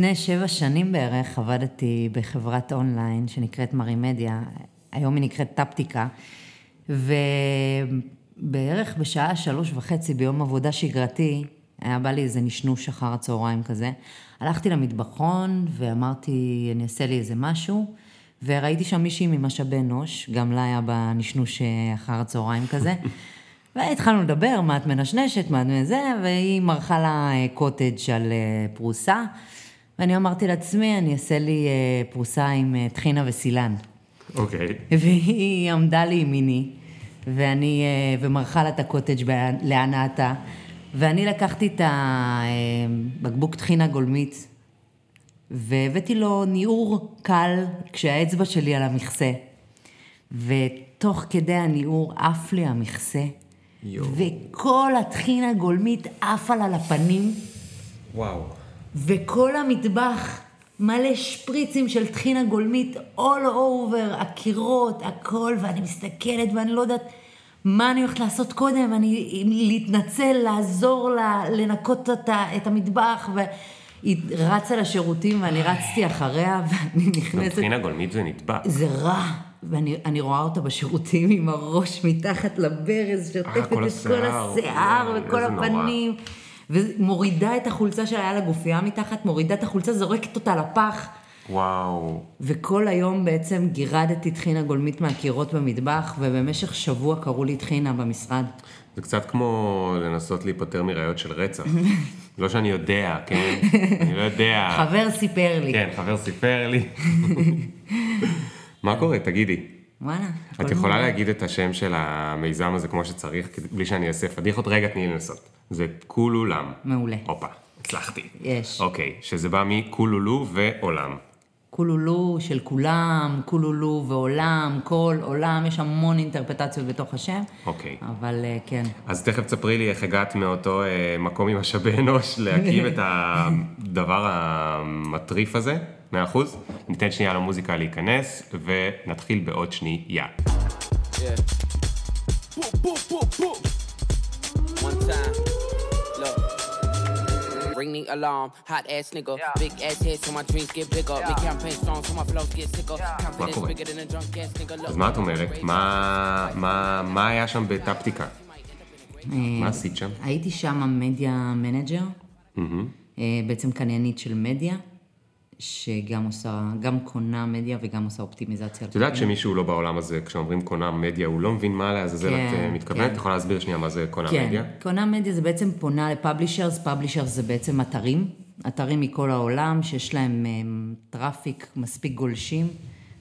לפני שבע שנים בערך עבדתי בחברת אונליין שנקראת מרימדיה, היום היא נקראת טפטיקה, ובערך בשעה שלוש וחצי ביום עבודה שגרתי, היה בא לי איזה נשנוש אחר הצהריים כזה. הלכתי למטבחון ואמרתי, אני אעשה לי איזה משהו, וראיתי שם מישהי ממשאבי אנוש, גם לה היה בנשנוש אחר הצהריים כזה. והתחלנו לדבר, מה את מנשנשת, מה את מזה, והיא מרחה לה קוטג' על אה, פרוסה. ואני אמרתי לעצמי, אני אעשה לי אה, פרוסה עם אה, טחינה וסילן. אוקיי. והיא עמדה לימיני, ואני, ומרחה לה את הקוטג' להנאתה, ואני לקחתי את הבקבוק טחינה גולמית, והבאתי לו ניעור קל כשהאצבע שלי על המכסה. ותוך כדי הניעור עף לי המכסה. יו. וכל הטחינה גולמית עפה לה לפנים. וואו. וכל המטבח מלא שפריצים של טחינה גולמית all over, הקירות, הכל, ואני מסתכלת ואני לא יודעת מה אני הולכת לעשות קודם, אני להתנצל, לעזור לה, לנקות אותה, את המטבח, והיא רצה לשירותים ואני רצתי אחריה ואני נכנסת... טחינה גולמית זה נטבע. זה רע. ואני רואה אותה בשירותים עם הראש מתחת לברז, שוטפת את כל השיער וכל הפנים, ומורידה את החולצה שלה, היה לה גופייה מתחת, מורידה את החולצה, זורקת אותה לפח. וואו. וכל היום בעצם גירדתי טחינה גולמית מהקירות במטבח, ובמשך שבוע קראו לי טחינה במשרד. זה קצת כמו לנסות להיפטר מראיות של רצח. לא שאני יודע, כן? אני לא יודע. חבר סיפר לי. כן, חבר סיפר לי. מה קורה? תגידי. וואלה. את יכולה להגיד את השם של המיזם הזה כמו שצריך, בלי שאני אעשה פדיחות? רגע, תני לי לנסות. זה קולולם. מעולה. הופה, הצלחתי. יש. אוקיי, שזה בא מקולולו ועולם. קולולו של כולם, קולולו ועולם, כל עולם, יש המון אינטרפטציות בתוך השם. אוקיי. אבל אה, כן. אז תכף תספרי לי איך הגעת מאותו אה, מקום עם משאבי אנוש להקים את הדבר המטריף הזה. מאה אחוז. ניתן שנייה למוזיקה להיכנס, ונתחיל בעוד שנייה. Ring the alarm, hot ass nigga. Yeah. Big ass head so my dreams get bigger. Yeah. Make campaign strong so my flows get sicker. Yeah. Confidence bigger than a drunk ass nigga. אז מה את אומרת? מה, מה, מה היה שם בטפטיקה? מה עשית שם? הייתי שם media manager, בעצם קניינית של מדיה. שגם עושה, גם קונה מדיה וגם עושה אופטימיזציה. את יודעת שמישהו לא בעולם הזה, כשאומרים קונה מדיה, הוא לא מבין מה לעזאזל כן, את אה, מתכוונת? כן. את יכולה להסביר שנייה מה זה קונה כן. מדיה? כן, קונה מדיה זה בעצם פונה ל publishers, publishers זה בעצם אתרים, אתרים מכל העולם שיש להם traffic מספיק גולשים,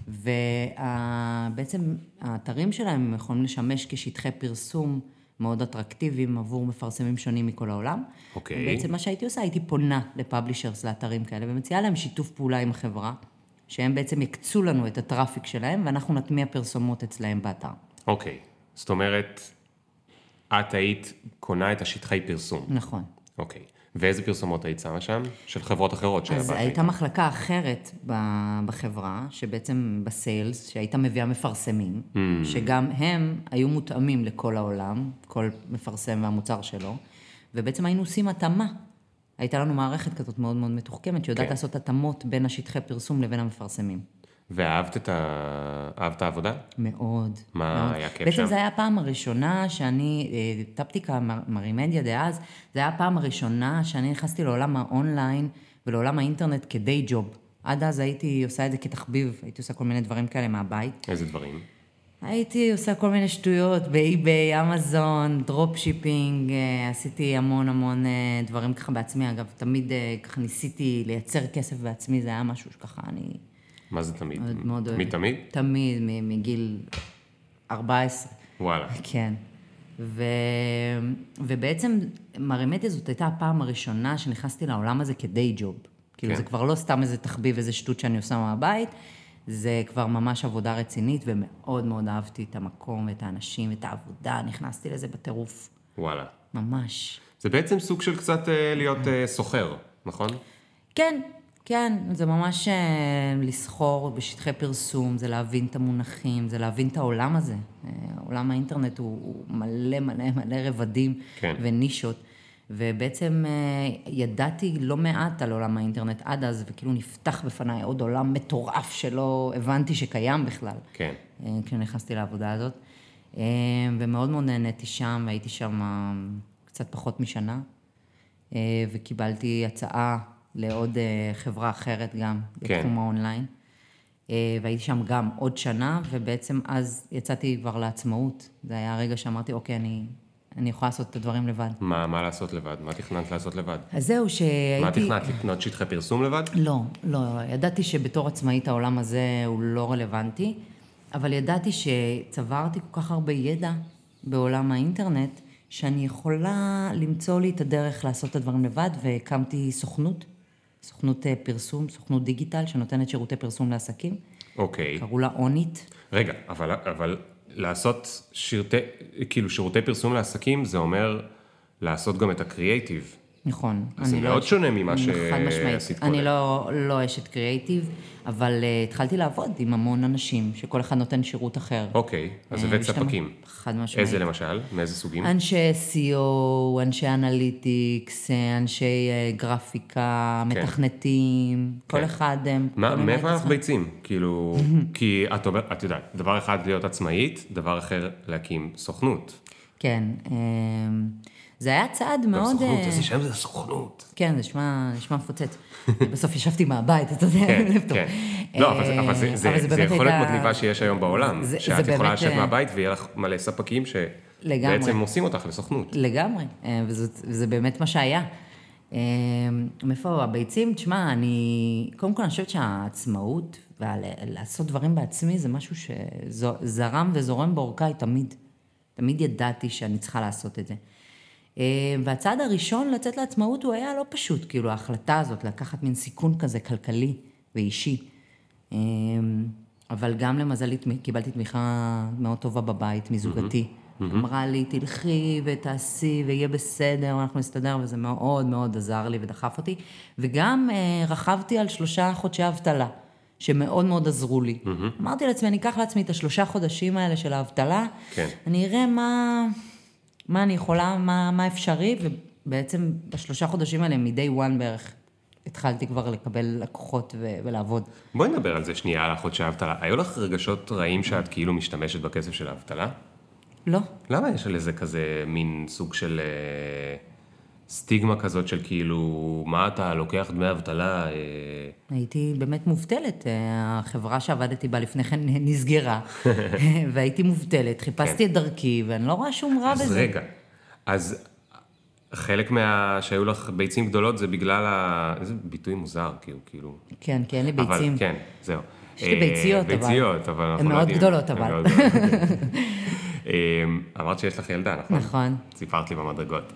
ובעצם האתרים שלהם יכולים לשמש כשטחי פרסום. מאוד אטרקטיביים עבור מפרסמים שונים מכל העולם. אוקיי. Okay. בעצם מה שהייתי עושה, הייתי פונה ל publishers, לאתרים כאלה, ומציעה להם שיתוף פעולה עם החברה, שהם בעצם יקצו לנו את ה traffic שלהם, ואנחנו נטמיע פרסומות אצלהם באתר. אוקיי, okay. זאת אומרת, את היית קונה את השטחי פרסום. נכון. אוקיי. ואיזה פרסומות היית שמה שם? של חברות אחרות שעבדת אז הייתה מחלקה אחרת בחברה, שבעצם בסיילס, שהייתה מביאה מפרסמים, mm. שגם הם היו מותאמים לכל העולם, כל מפרסם והמוצר שלו, ובעצם היינו עושים התאמה. הייתה לנו מערכת כזאת מאוד מאוד מתוחכמת, שיודעת כן. לעשות התאמות בין השטחי פרסום לבין המפרסמים. ואהבת את ה... אהבת העבודה? מאוד. מה מאוד. היה כיף בעצם שם? בעצם זו הייתה הפעם הראשונה שאני, אה, טפטיקה מרימדיה דאז, זו הייתה הפעם הראשונה שאני נכנסתי לעולם האונליין ולעולם האינטרנט כ day job. עד אז הייתי עושה את זה כתחביב, הייתי עושה כל מיני דברים כאלה מהבית. איזה דברים? הייתי עושה כל מיני שטויות באי-ביי, אמזון, drop shipping, אה, עשיתי המון המון אה, דברים ככה בעצמי. אגב, תמיד ככה ניסיתי לייצר כסף בעצמי, זה היה משהו שככה אני... מה זה תמיד? מאוד מאוד אוהבת. מתמיד? תמיד, מגיל 14. וואלה. כן. ו... ובעצם מרימדיה זאת הייתה הפעם הראשונה שנכנסתי לעולם הזה כדי ג'וב. כאילו, כן. כאילו זה כבר לא סתם איזה תחביב, איזה שטות שאני עושה מהבית, זה כבר ממש עבודה רצינית, ומאוד מאוד אהבתי את המקום, ואת האנשים, את העבודה, נכנסתי לזה בטירוף. וואלה. ממש. זה בעצם סוג של קצת אה, להיות אה, סוחר, נכון? כן, כן, זה ממש אה, לסחור בשטחי פרסום, זה להבין את המונחים, זה להבין את העולם הזה. אה, עולם האינטרנט הוא, הוא מלא מלא מלא רבדים כן. ונישות. ובעצם אה, ידעתי לא מעט על עולם האינטרנט עד אז, וכאילו נפתח בפניי עוד עולם מטורף שלא הבנתי שקיים בכלל. כן. כשנכנסתי לעבודה הזאת. ומאוד מאוד נהניתי שם, והייתי שם קצת פחות משנה, וקיבלתי הצעה לעוד חברה אחרת גם, כן. בתחום האונליין. והייתי שם גם עוד שנה, ובעצם אז יצאתי כבר לעצמאות. זה היה הרגע שאמרתי, אוקיי, אני אני יכולה לעשות את הדברים לבד. מה, מה לעשות לבד? מה תכננת לעשות לבד? אז זהו, שהייתי... מה תכננת? לקנות שטחי פרסום לבד? לא, לא. ידעתי שבתור עצמאית העולם הזה הוא לא רלוונטי, אבל ידעתי שצברתי כל כך הרבה ידע בעולם האינטרנט, שאני יכולה למצוא לי את הדרך לעשות את הדברים לבד, והקמתי סוכנות, סוכנות אה, פרסום, סוכנות דיגיטל, שנותנת שירותי פרסום לעסקים. אוקיי. קראו לה אונית. רגע, אבל, אבל לעשות שירתי, כאילו שירותי פרסום לעסקים, זה אומר לעשות גם את הקריאייטיב. נכון. זה מאוד לא שונה ממה שעשית קודם. אני לא, לא אשת קריאייטיב, אבל uh, התחלתי לעבוד עם המון אנשים, שכל אחד נותן שירות אחר. אוקיי, אז הבאת uh, ספקים. חד משמעית. איזה למשל? מאיזה סוגים? אנשי SEO, אנשי אנליטיקס, אנשי uh, גרפיקה, כן. מתכנתים, כן. כל אחד הם... מאיפה אנחנו ביצים? כאילו, כי את, את יודעת, דבר אחד להיות עצמאית, דבר אחר להקים סוכנות. כן. Uh, זה היה צעד מאוד... סוכנות, אה, איזה שם זה סוכנות. כן, זה נשמע, מפוצץ. בסוף ישבתי מהבית, אתה יודע, כן, כן. לא, אבל זה, זה יכולת. מגניבה שיש היום בעולם. שאת יכולה לשבת אה, מהבית ויהיה לך מלא ספקים שבעצם עושים אותך לסוכנות. לגמרי, אה, וזה, וזה באמת מה שהיה. מאיפה הביצים? תשמע, אני... קודם כל, אני חושבת שהעצמאות ולעשות דברים בעצמי זה משהו שזרם וזורם בעורקיי תמיד. תמיד ידעתי שאני צריכה לעשות את זה. אה, והצעד הראשון לצאת לעצמאות הוא היה לא פשוט, כאילו ההחלטה הזאת לקחת מין סיכון כזה כלכלי ואישי. אה, אבל גם למזלי קיבלתי תמיכה מאוד טובה בבית, מזוגתי. Mm-hmm. אמרה לי, תלכי ותעשי ויהיה בסדר, אנחנו נסתדר, וזה מאוד מאוד עזר לי ודחף אותי. וגם אה, רכבתי על שלושה חודשי אבטלה, שמאוד מאוד עזרו לי. Mm-hmm. אמרתי לעצמי, אני אקח לעצמי את השלושה חודשים האלה של האבטלה, כן. אני אראה מה... מה אני יכולה, מה, מה אפשרי, ובעצם בשלושה חודשים האלה, מ-day one בערך, התחלתי כבר לקבל לקוחות ו- ולעבוד. בואי נדבר על זה שנייה, על החודשי האבטלה. היו לך רגשות רעים שאת כאילו משתמשת בכסף של האבטלה? לא. למה יש על איזה כזה מין סוג של... אה... סטיגמה כזאת של כאילו, מה אתה לוקח דמי אבטלה? אה, הייתי באמת מובטלת. אה, החברה שעבדתי בה לפני כן נסגרה, והייתי מובטלת. חיפשתי כן. את דרכי, ואני לא רואה שום רע אז בזה. אז רגע, אז חלק מה... שהיו לך ביצים גדולות זה בגלל ה... איזה ביטוי מוזר, כאילו, כאילו... כן, כי אין לי ביצים. אבל, כן, זהו. יש לי ביציות, אבל... ביציות, אבל אנחנו לא יודעים. הן מאוד גדולות, אבל. אמרת שיש לך ילדה, נכון? נכון. סיפרת לי במדרגות.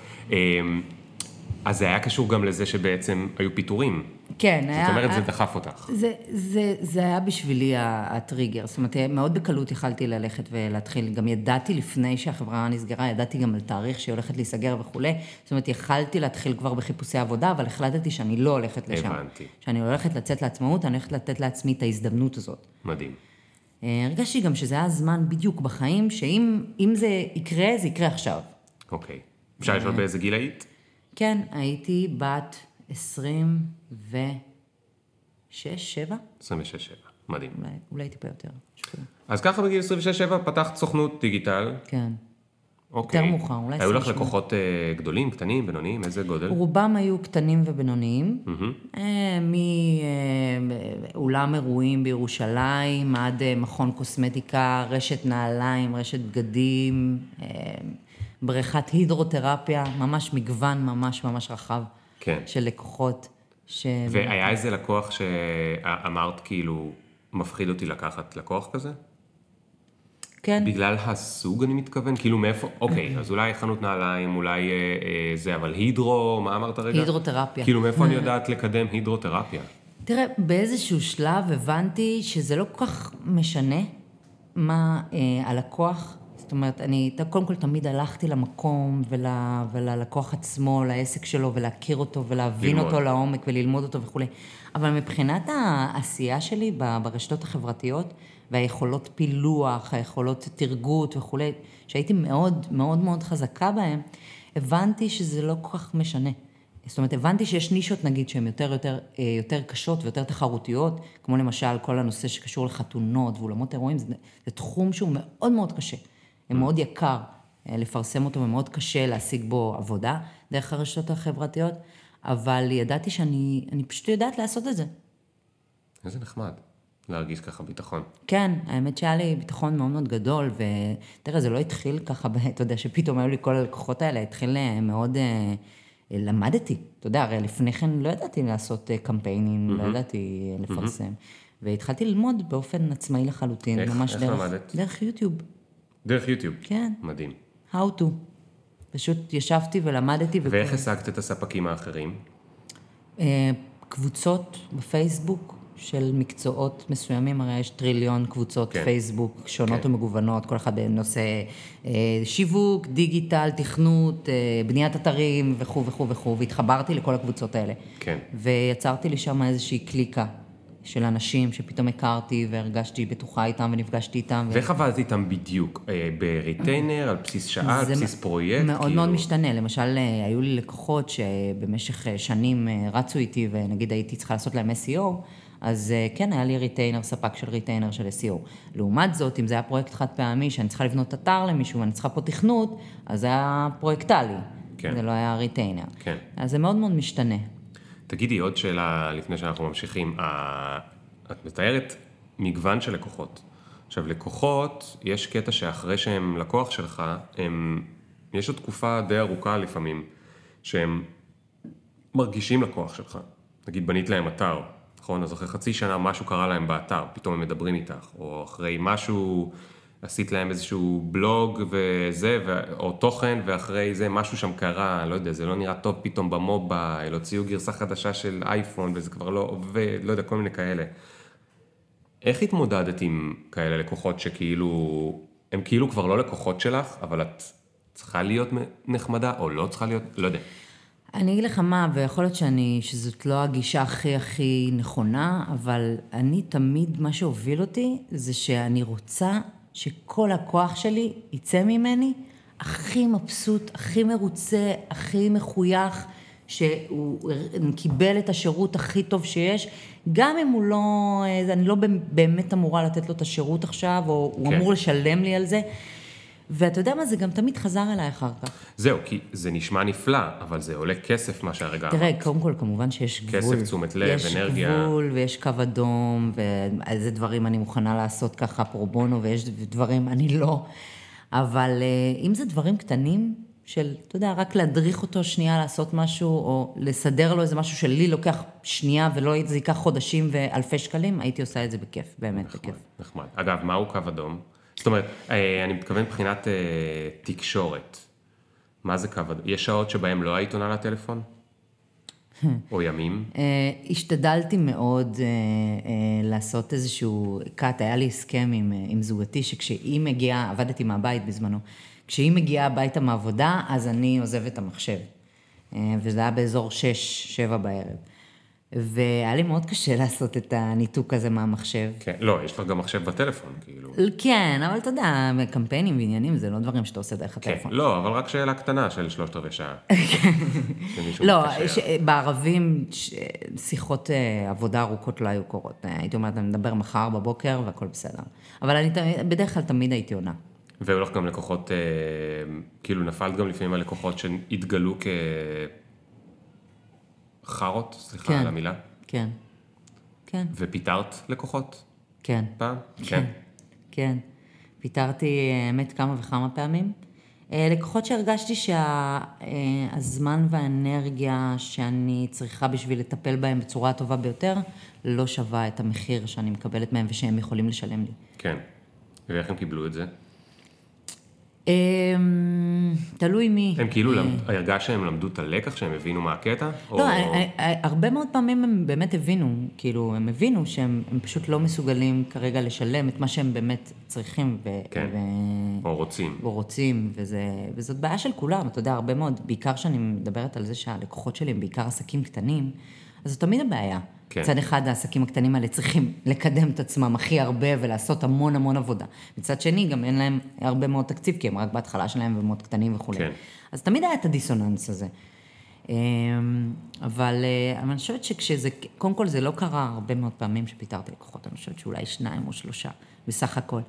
אז זה היה קשור גם לזה שבעצם היו פיטורים. כן, זאת היה... זאת אומרת, זה דחף אותך. זה, זה, זה היה בשבילי הטריגר. זאת אומרת, מאוד בקלות יכלתי ללכת ולהתחיל. גם ידעתי לפני שהחברה נסגרה, ידעתי גם על תאריך שהיא הולכת להיסגר וכולי. זאת אומרת, יכלתי להתחיל כבר בחיפושי עבודה, אבל החלטתי שאני לא הולכת לשם. הבנתי. שאני הולכת לצאת לעצמאות, אני הולכת לתת לעצמי את ההזדמנות הזאת. מדהים. אה, הרגשתי גם שזה היה זמן בדיוק בחיים, שאם זה יקרה, זה יקרה עכשיו. אוקיי. אפשר לשאול באיזה גיל היית? כן, הייתי בת 26, 7? 26, 7, מדהים. אולי, אולי טיפה יותר. אז ככה בגיל 26-7 פתחת סוכנות דיגיטל. כן. אוקיי. יותר מאוחר, אולי 28. היו לך לקוחות uh, גדולים, קטנים, בינוניים? איזה גודל? רובם היו קטנים ובינוניים. Mm-hmm. מאולם אירועים בירושלים עד uh, מכון קוסמטיקה, רשת נעליים, רשת בגדים. Uh, בריכת הידרותרפיה, ממש מגוון ממש ממש רחב כן. של לקוחות. ש... והיה איזה לקוח שאמרת כאילו, מפחיד אותי לקחת לקוח כזה? כן. בגלל הסוג אני מתכוון? כאילו מאיפה, אוקיי, אז אולי חנות נעליים, אולי אה, אה, זה, אבל הידרו, מה אמרת רגע? הידרותרפיה. כאילו מאיפה אני יודעת לקדם הידרותרפיה? תראה, באיזשהו שלב הבנתי שזה לא כל כך משנה מה אה, הלקוח אומרת, אני קודם כל תמיד הלכתי למקום ול, וללקוח עצמו, לעסק שלו, ולהכיר אותו, ולהבין ללמוד. אותו לעומק, וללמוד אותו וכולי. אבל מבחינת העשייה שלי ברשתות החברתיות, והיכולות פילוח, היכולות תרגות וכולי, שהייתי מאוד מאוד מאוד חזקה בהן, הבנתי שזה לא כל כך משנה. זאת אומרת, הבנתי שיש נישות, נגיד, שהן יותר, יותר, אה, יותר קשות ויותר תחרותיות, כמו למשל כל הנושא שקשור לחתונות ואולמות אירועים, זה, זה תחום שהוא מאוד מאוד קשה. זה מאוד יקר אה, לפרסם אותו ומאוד קשה להשיג בו עבודה דרך הרשתות החברתיות, אבל ידעתי שאני פשוט יודעת לעשות את זה. איזה נחמד. להרגיש ככה ביטחון. כן, האמת שהיה לי ביטחון מאוד מאוד גדול, ותראה, זה לא התחיל ככה, אתה יודע, שפתאום היו לי כל הלקוחות האלה, התחיל אה, מאוד, אה, למדתי, אתה יודע, הרי לפני כן לא ידעתי לעשות קמפיינים, mm-hmm. לא ידעתי לפרסם, mm-hmm. והתחלתי ללמוד באופן עצמאי לחלוטין, איך, ממש איך דרך, למדת? דרך יוטיוב, דרך יוטיוב. כן, מדהים. How to. פשוט ישבתי ולמדתי. ואיך השגת את הספקים האחרים? אה, קבוצות בפייסבוק של מקצועות מסוימים, הרי יש טריליון קבוצות כן. פייסבוק שונות כן. ומגוונות, כל אחד בנושא אה, שיווק, דיגיטל, תכנות, אה, בניית אתרים וכו' וכו' וכו', והתחברתי לכל הקבוצות האלה. כן. ויצרתי לי שם איזושהי קליקה של אנשים שפתאום הכרתי והרגשתי בטוחה איתם ונפגשתי איתם. ו- ואיך עבדת איתם בדיוק? אה, ב retainer, על בסיס שעה, על בסיס פרויקט? מאוד כאילו? מאוד משתנה. למשל, אה, היו לי לקוחות שבמשך אה, שנים רצו איתי, ונגיד הייתי צריכה לעשות להם SEO, אז כן, היה לי retainer, ספק של retainer של SEO. לעומת זאת, אם זה היה פרויקט חד פעמי, שאני צריכה לבנות אתר למישהו ואני צריכה פה תכנות, אז זה היה פרויקטלי. כן. זה לא היה retainer. כן. אז זה מאוד מאוד משתנה. תגידי עוד שאלה לפני שאנחנו ממשיכים. את מתארת מגוון של לקוחות. עכשיו, לקוחות, יש קטע שאחרי שהם לקוח שלך, הם, יש עוד תקופה די ארוכה לפעמים, שהם מרגישים לקוח שלך. נגיד, בנית להם אתר, נכון? אז אחרי חצי שנה משהו קרה להם באתר, פתאום הם מדברים איתך, או אחרי משהו, עשית להם איזשהו בלוג וזה, או תוכן, ואחרי זה משהו שם קרה, לא יודע, זה לא נראה טוב פתאום במובייל, הוציאו גרסה חדשה של אייפון, וזה כבר לא עובד, לא יודע, כל מיני כאלה. איך התמודדת עם כאלה לקוחות שכאילו, הם כאילו כבר לא לקוחות שלך, אבל את צריכה להיות נחמדה, או לא צריכה להיות, לא יודע. אני אגיד לך מה, ויכול להיות שאני, שזאת לא הגישה הכי הכי נכונה, אבל אני תמיד, מה שהוביל אותי, זה שאני רוצה שכל הכוח שלי יצא ממני הכי מבסוט, הכי מרוצה, הכי מחוייך, שהוא קיבל את השירות הכי טוב שיש, גם אם הוא לא, אני לא באמת אמורה לתת לו את השירות עכשיו, או הוא כן. אמור לשלם לי על זה. ואתה יודע מה, זה גם תמיד חזר אליי אחר כך. זהו, כי זה נשמע נפלא, אבל זה עולה כסף מה שהרגע אמרת. תראה, קודם כל, כמובן שיש גבול. כסף, תשומת לב, אנרגיה. יש גבול ויש קו אדום, ואיזה דברים אני מוכנה לעשות ככה פרו בונו, ויש דברים אני לא. אבל אה, אם זה דברים קטנים, של, אתה יודע, רק להדריך אותו שנייה לעשות משהו, או לסדר לו איזה משהו שלי לוקח שנייה, ולא זה ייקח חודשים ואלפי שקלים, הייתי עושה את זה בכיף, באמת בכיף. נחמד. אגב, מהו קו אדום? זאת אומרת, אה, אני מתכוון מבחינת אה, תקשורת. מה זה קו אדום? יש שעות שבהם לא היית עונה לטלפון? או ימים? אה, השתדלתי מאוד לעשות איזשהו קאט, היה לי הסכם עם, עם זוגתי, שכשהיא מגיעה, עבדתי מהבית בזמנו, כשהיא מגיעה הביתה מעבודה, אז אני עוזבת את המחשב. וזה היה באזור 6-7 בערב. והיה לי מאוד קשה לעשות את הניתוק הזה מהמחשב. כן. לא, יש לך גם מחשב בטלפון, כאילו. כן, אבל אתה יודע, קמפיינים ועניינים זה לא דברים שאתה עושה דרך כן. הטלפון. לא, אבל רק שאלה קטנה של שלושת רבעי שעה. שמישהו לא. בערבים. שיחות אה, עבודה ארוכות לא היו קורות. אה, הייתי אומרת, אני מדבר מחר בבוקר והכל בסדר. אבל אני בדרך כלל תמיד הייתי עונה. והיו לך גם לקוחות, אה, כאילו נפלת גם לפעמים על לקוחות שהתגלו כחארות, סליחה כן. על המילה, כן, כן, ופיטרת לקוחות כן, פעם? כן, כן. פיטרתי, האמת, כמה וכמה פעמים. אה, לקוחות שהרגשתי שהזמן והאנרגיה שאני צריכה בשביל לטפל בהם בצורה הטובה ביותר, לא שווה את המחיר שאני מקבלת מהם ושהם יכולים לשלם לי. כן. ואיך הם קיבלו את זה? אמ, תלוי מי. הם כאילו, למד- הרגשת שהם למדו את הלקח, שהם הבינו מה הקטע? לא, אני- אני- הרבה מאוד פעמים הם באמת הבינו, כאילו, הם הבינו שהם הם פשוט לא מסוגלים כרגע לשלם את מה שהם באמת צריכים כן. או רוצים. או רוצים, וזה, וזאת בעיה של כולם, אתה יודע, הרבה מאוד, בעיקר כשאני מדברת על זה שהלקוחות שלי הם בעיקר עסקים קטנים, אז זו תמיד הבעיה. כן. מצד אחד, העסקים הקטנים האלה צריכים לקדם את עצמם הכי הרבה ולעשות המון המון עבודה. מצד שני, גם אין להם הרבה מאוד תקציב, כי הם רק בהתחלה שלהם ומאוד קטנים וכולי. כן. אז תמיד היה את הדיסוננס הזה. אמ, אבל אה, אני חושבת שכשזה, קודם כל זה לא קרה הרבה מאוד פעמים שפיטרתי לקוחות, אני חושבת שאולי שניים או שלושה בסך הכל.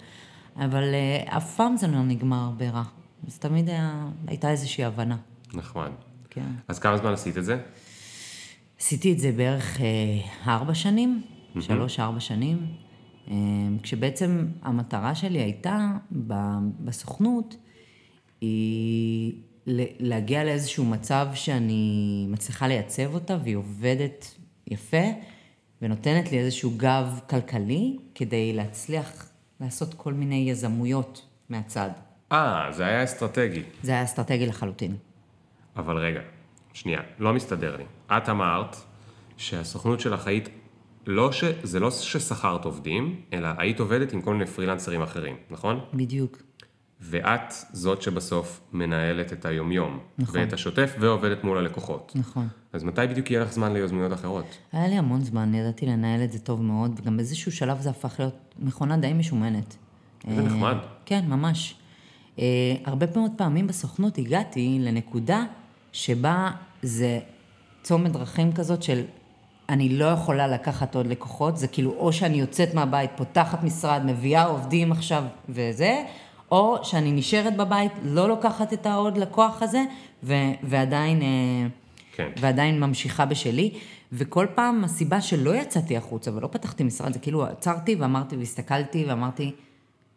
אבל אה, אף פעם זה לא נגמר ברע. אז תמיד היה, הייתה איזושהי הבנה. נחמד. כן. אז כמה זמן עשית את זה? עשיתי את זה בערך אה, ארבע שנים, שלוש-ארבע שנים, אה, כשבעצם המטרה שלי הייתה בסוכנות, היא להגיע לאיזשהו מצב שאני מצליחה לייצב אותה והיא עובדת יפה ונותנת לי איזשהו גב כלכלי כדי להצליח לעשות כל מיני יזמויות מהצד. אה, זה היה אסטרטגי. זה היה אסטרטגי לחלוטין. אבל רגע, שנייה, לא מסתדר לי. את אמרת שהסוכנות שלך היית, לא ש... זה לא ששכרת עובדים, אלא היית עובדת עם כל מיני פרילנסרים אחרים, נכון? בדיוק. ואת זאת שבסוף מנהלת את היומיום. נכון. ואת השוטף ועובדת מול הלקוחות. נכון. אז מתי בדיוק יהיה לך זמן ליוזמיות אחרות? היה לי המון זמן, ידעתי לנהל את זה טוב מאוד, וגם באיזשהו שלב זה הפך להיות מכונה די משומנת. זה נחמד. כן, ממש. אה, הרבה מאוד פעמים בסוכנות הגעתי לנקודה שבה זה צומת דרכים כזאת של אני לא יכולה לקחת עוד לקוחות, זה כאילו או שאני יוצאת מהבית, פותחת משרד, מביאה עובדים עכשיו וזה, או שאני נשארת בבית, לא לוקחת את העוד לקוח הזה, ו- ועדיין, אה, כן. ועדיין ממשיכה בשלי. וכל פעם הסיבה שלא יצאתי החוצה ולא פתחתי משרד, זה כאילו עצרתי ואמרתי והסתכלתי ואמרתי,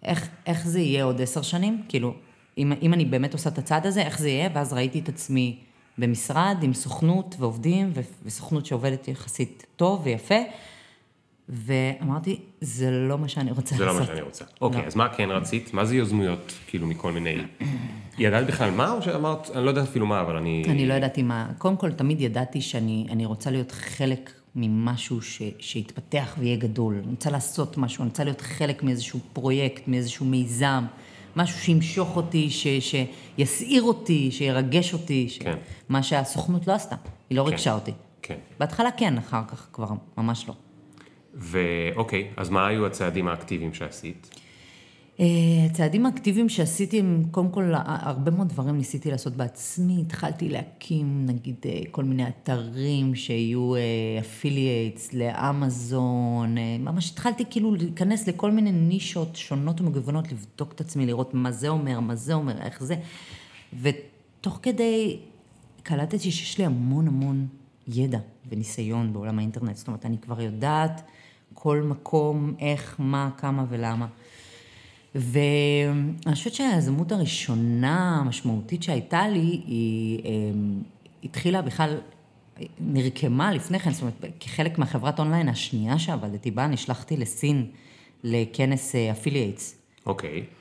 איך, איך זה יהיה עוד עשר שנים? כאילו, אם, אם אני באמת עושה את הצעד הזה, איך זה יהיה? ואז ראיתי את עצמי במשרד עם סוכנות ועובדים, וסוכנות שעובדת יחסית טוב ויפה, ואמרתי, זה לא מה שאני רוצה זה לעשות. זה לא מה שאני רוצה. אוקיי, לא. אז מה כן רצית? מה זה יוזמויות, כאילו, מכל מיני... ידעת בכלל מה, או שאמרת, אני לא יודעת אפילו מה, אבל אני... אני לא ידעתי מה. קודם כל, תמיד ידעתי שאני רוצה להיות חלק ממשהו ש, שיתפתח ויהיה גדול. אני רוצה לעשות משהו, אני רוצה להיות חלק מאיזשהו פרויקט, מאיזשהו מיזם. משהו שימשוך אותי, ש, שיסעיר אותי, שירגש אותי, ש... כן. מה שהסוכנות לא עשתה, היא לא כן. ריגשה אותי. כן. בהתחלה כן, אחר כך כבר ממש לא. ואוקיי, אז מה היו הצעדים האקטיביים שעשית? אה, הצעדים האקטיביים שעשיתי הם, קודם כל, הרבה מאוד דברים ניסיתי לעשות בעצמי. התחלתי להקים, נגיד, אה, כל מיני אתרים שיהיו אפילייטס אה, לאמזון. ממש התחלתי כאילו להיכנס לכל מיני נישות שונות ומגוונות, לבדוק את עצמי, לראות מה זה אומר, מה זה אומר, איך זה. ותוך כדי קלטתי שיש לי המון המון ידע וניסיון בעולם האינטרנט. זאת אומרת, אני כבר יודעת כל מקום, איך, מה, כמה ולמה. ואני חושבת שהיזמות הראשונה המשמעותית שהייתה לי, היא אמ, התחילה בכלל, נרקמה לפני כן, זאת אומרת, כחלק מהחברת אונליין השנייה שעבדתי בה, נשלחתי לסין לכנס affiliates. אה, אוקיי. Okay.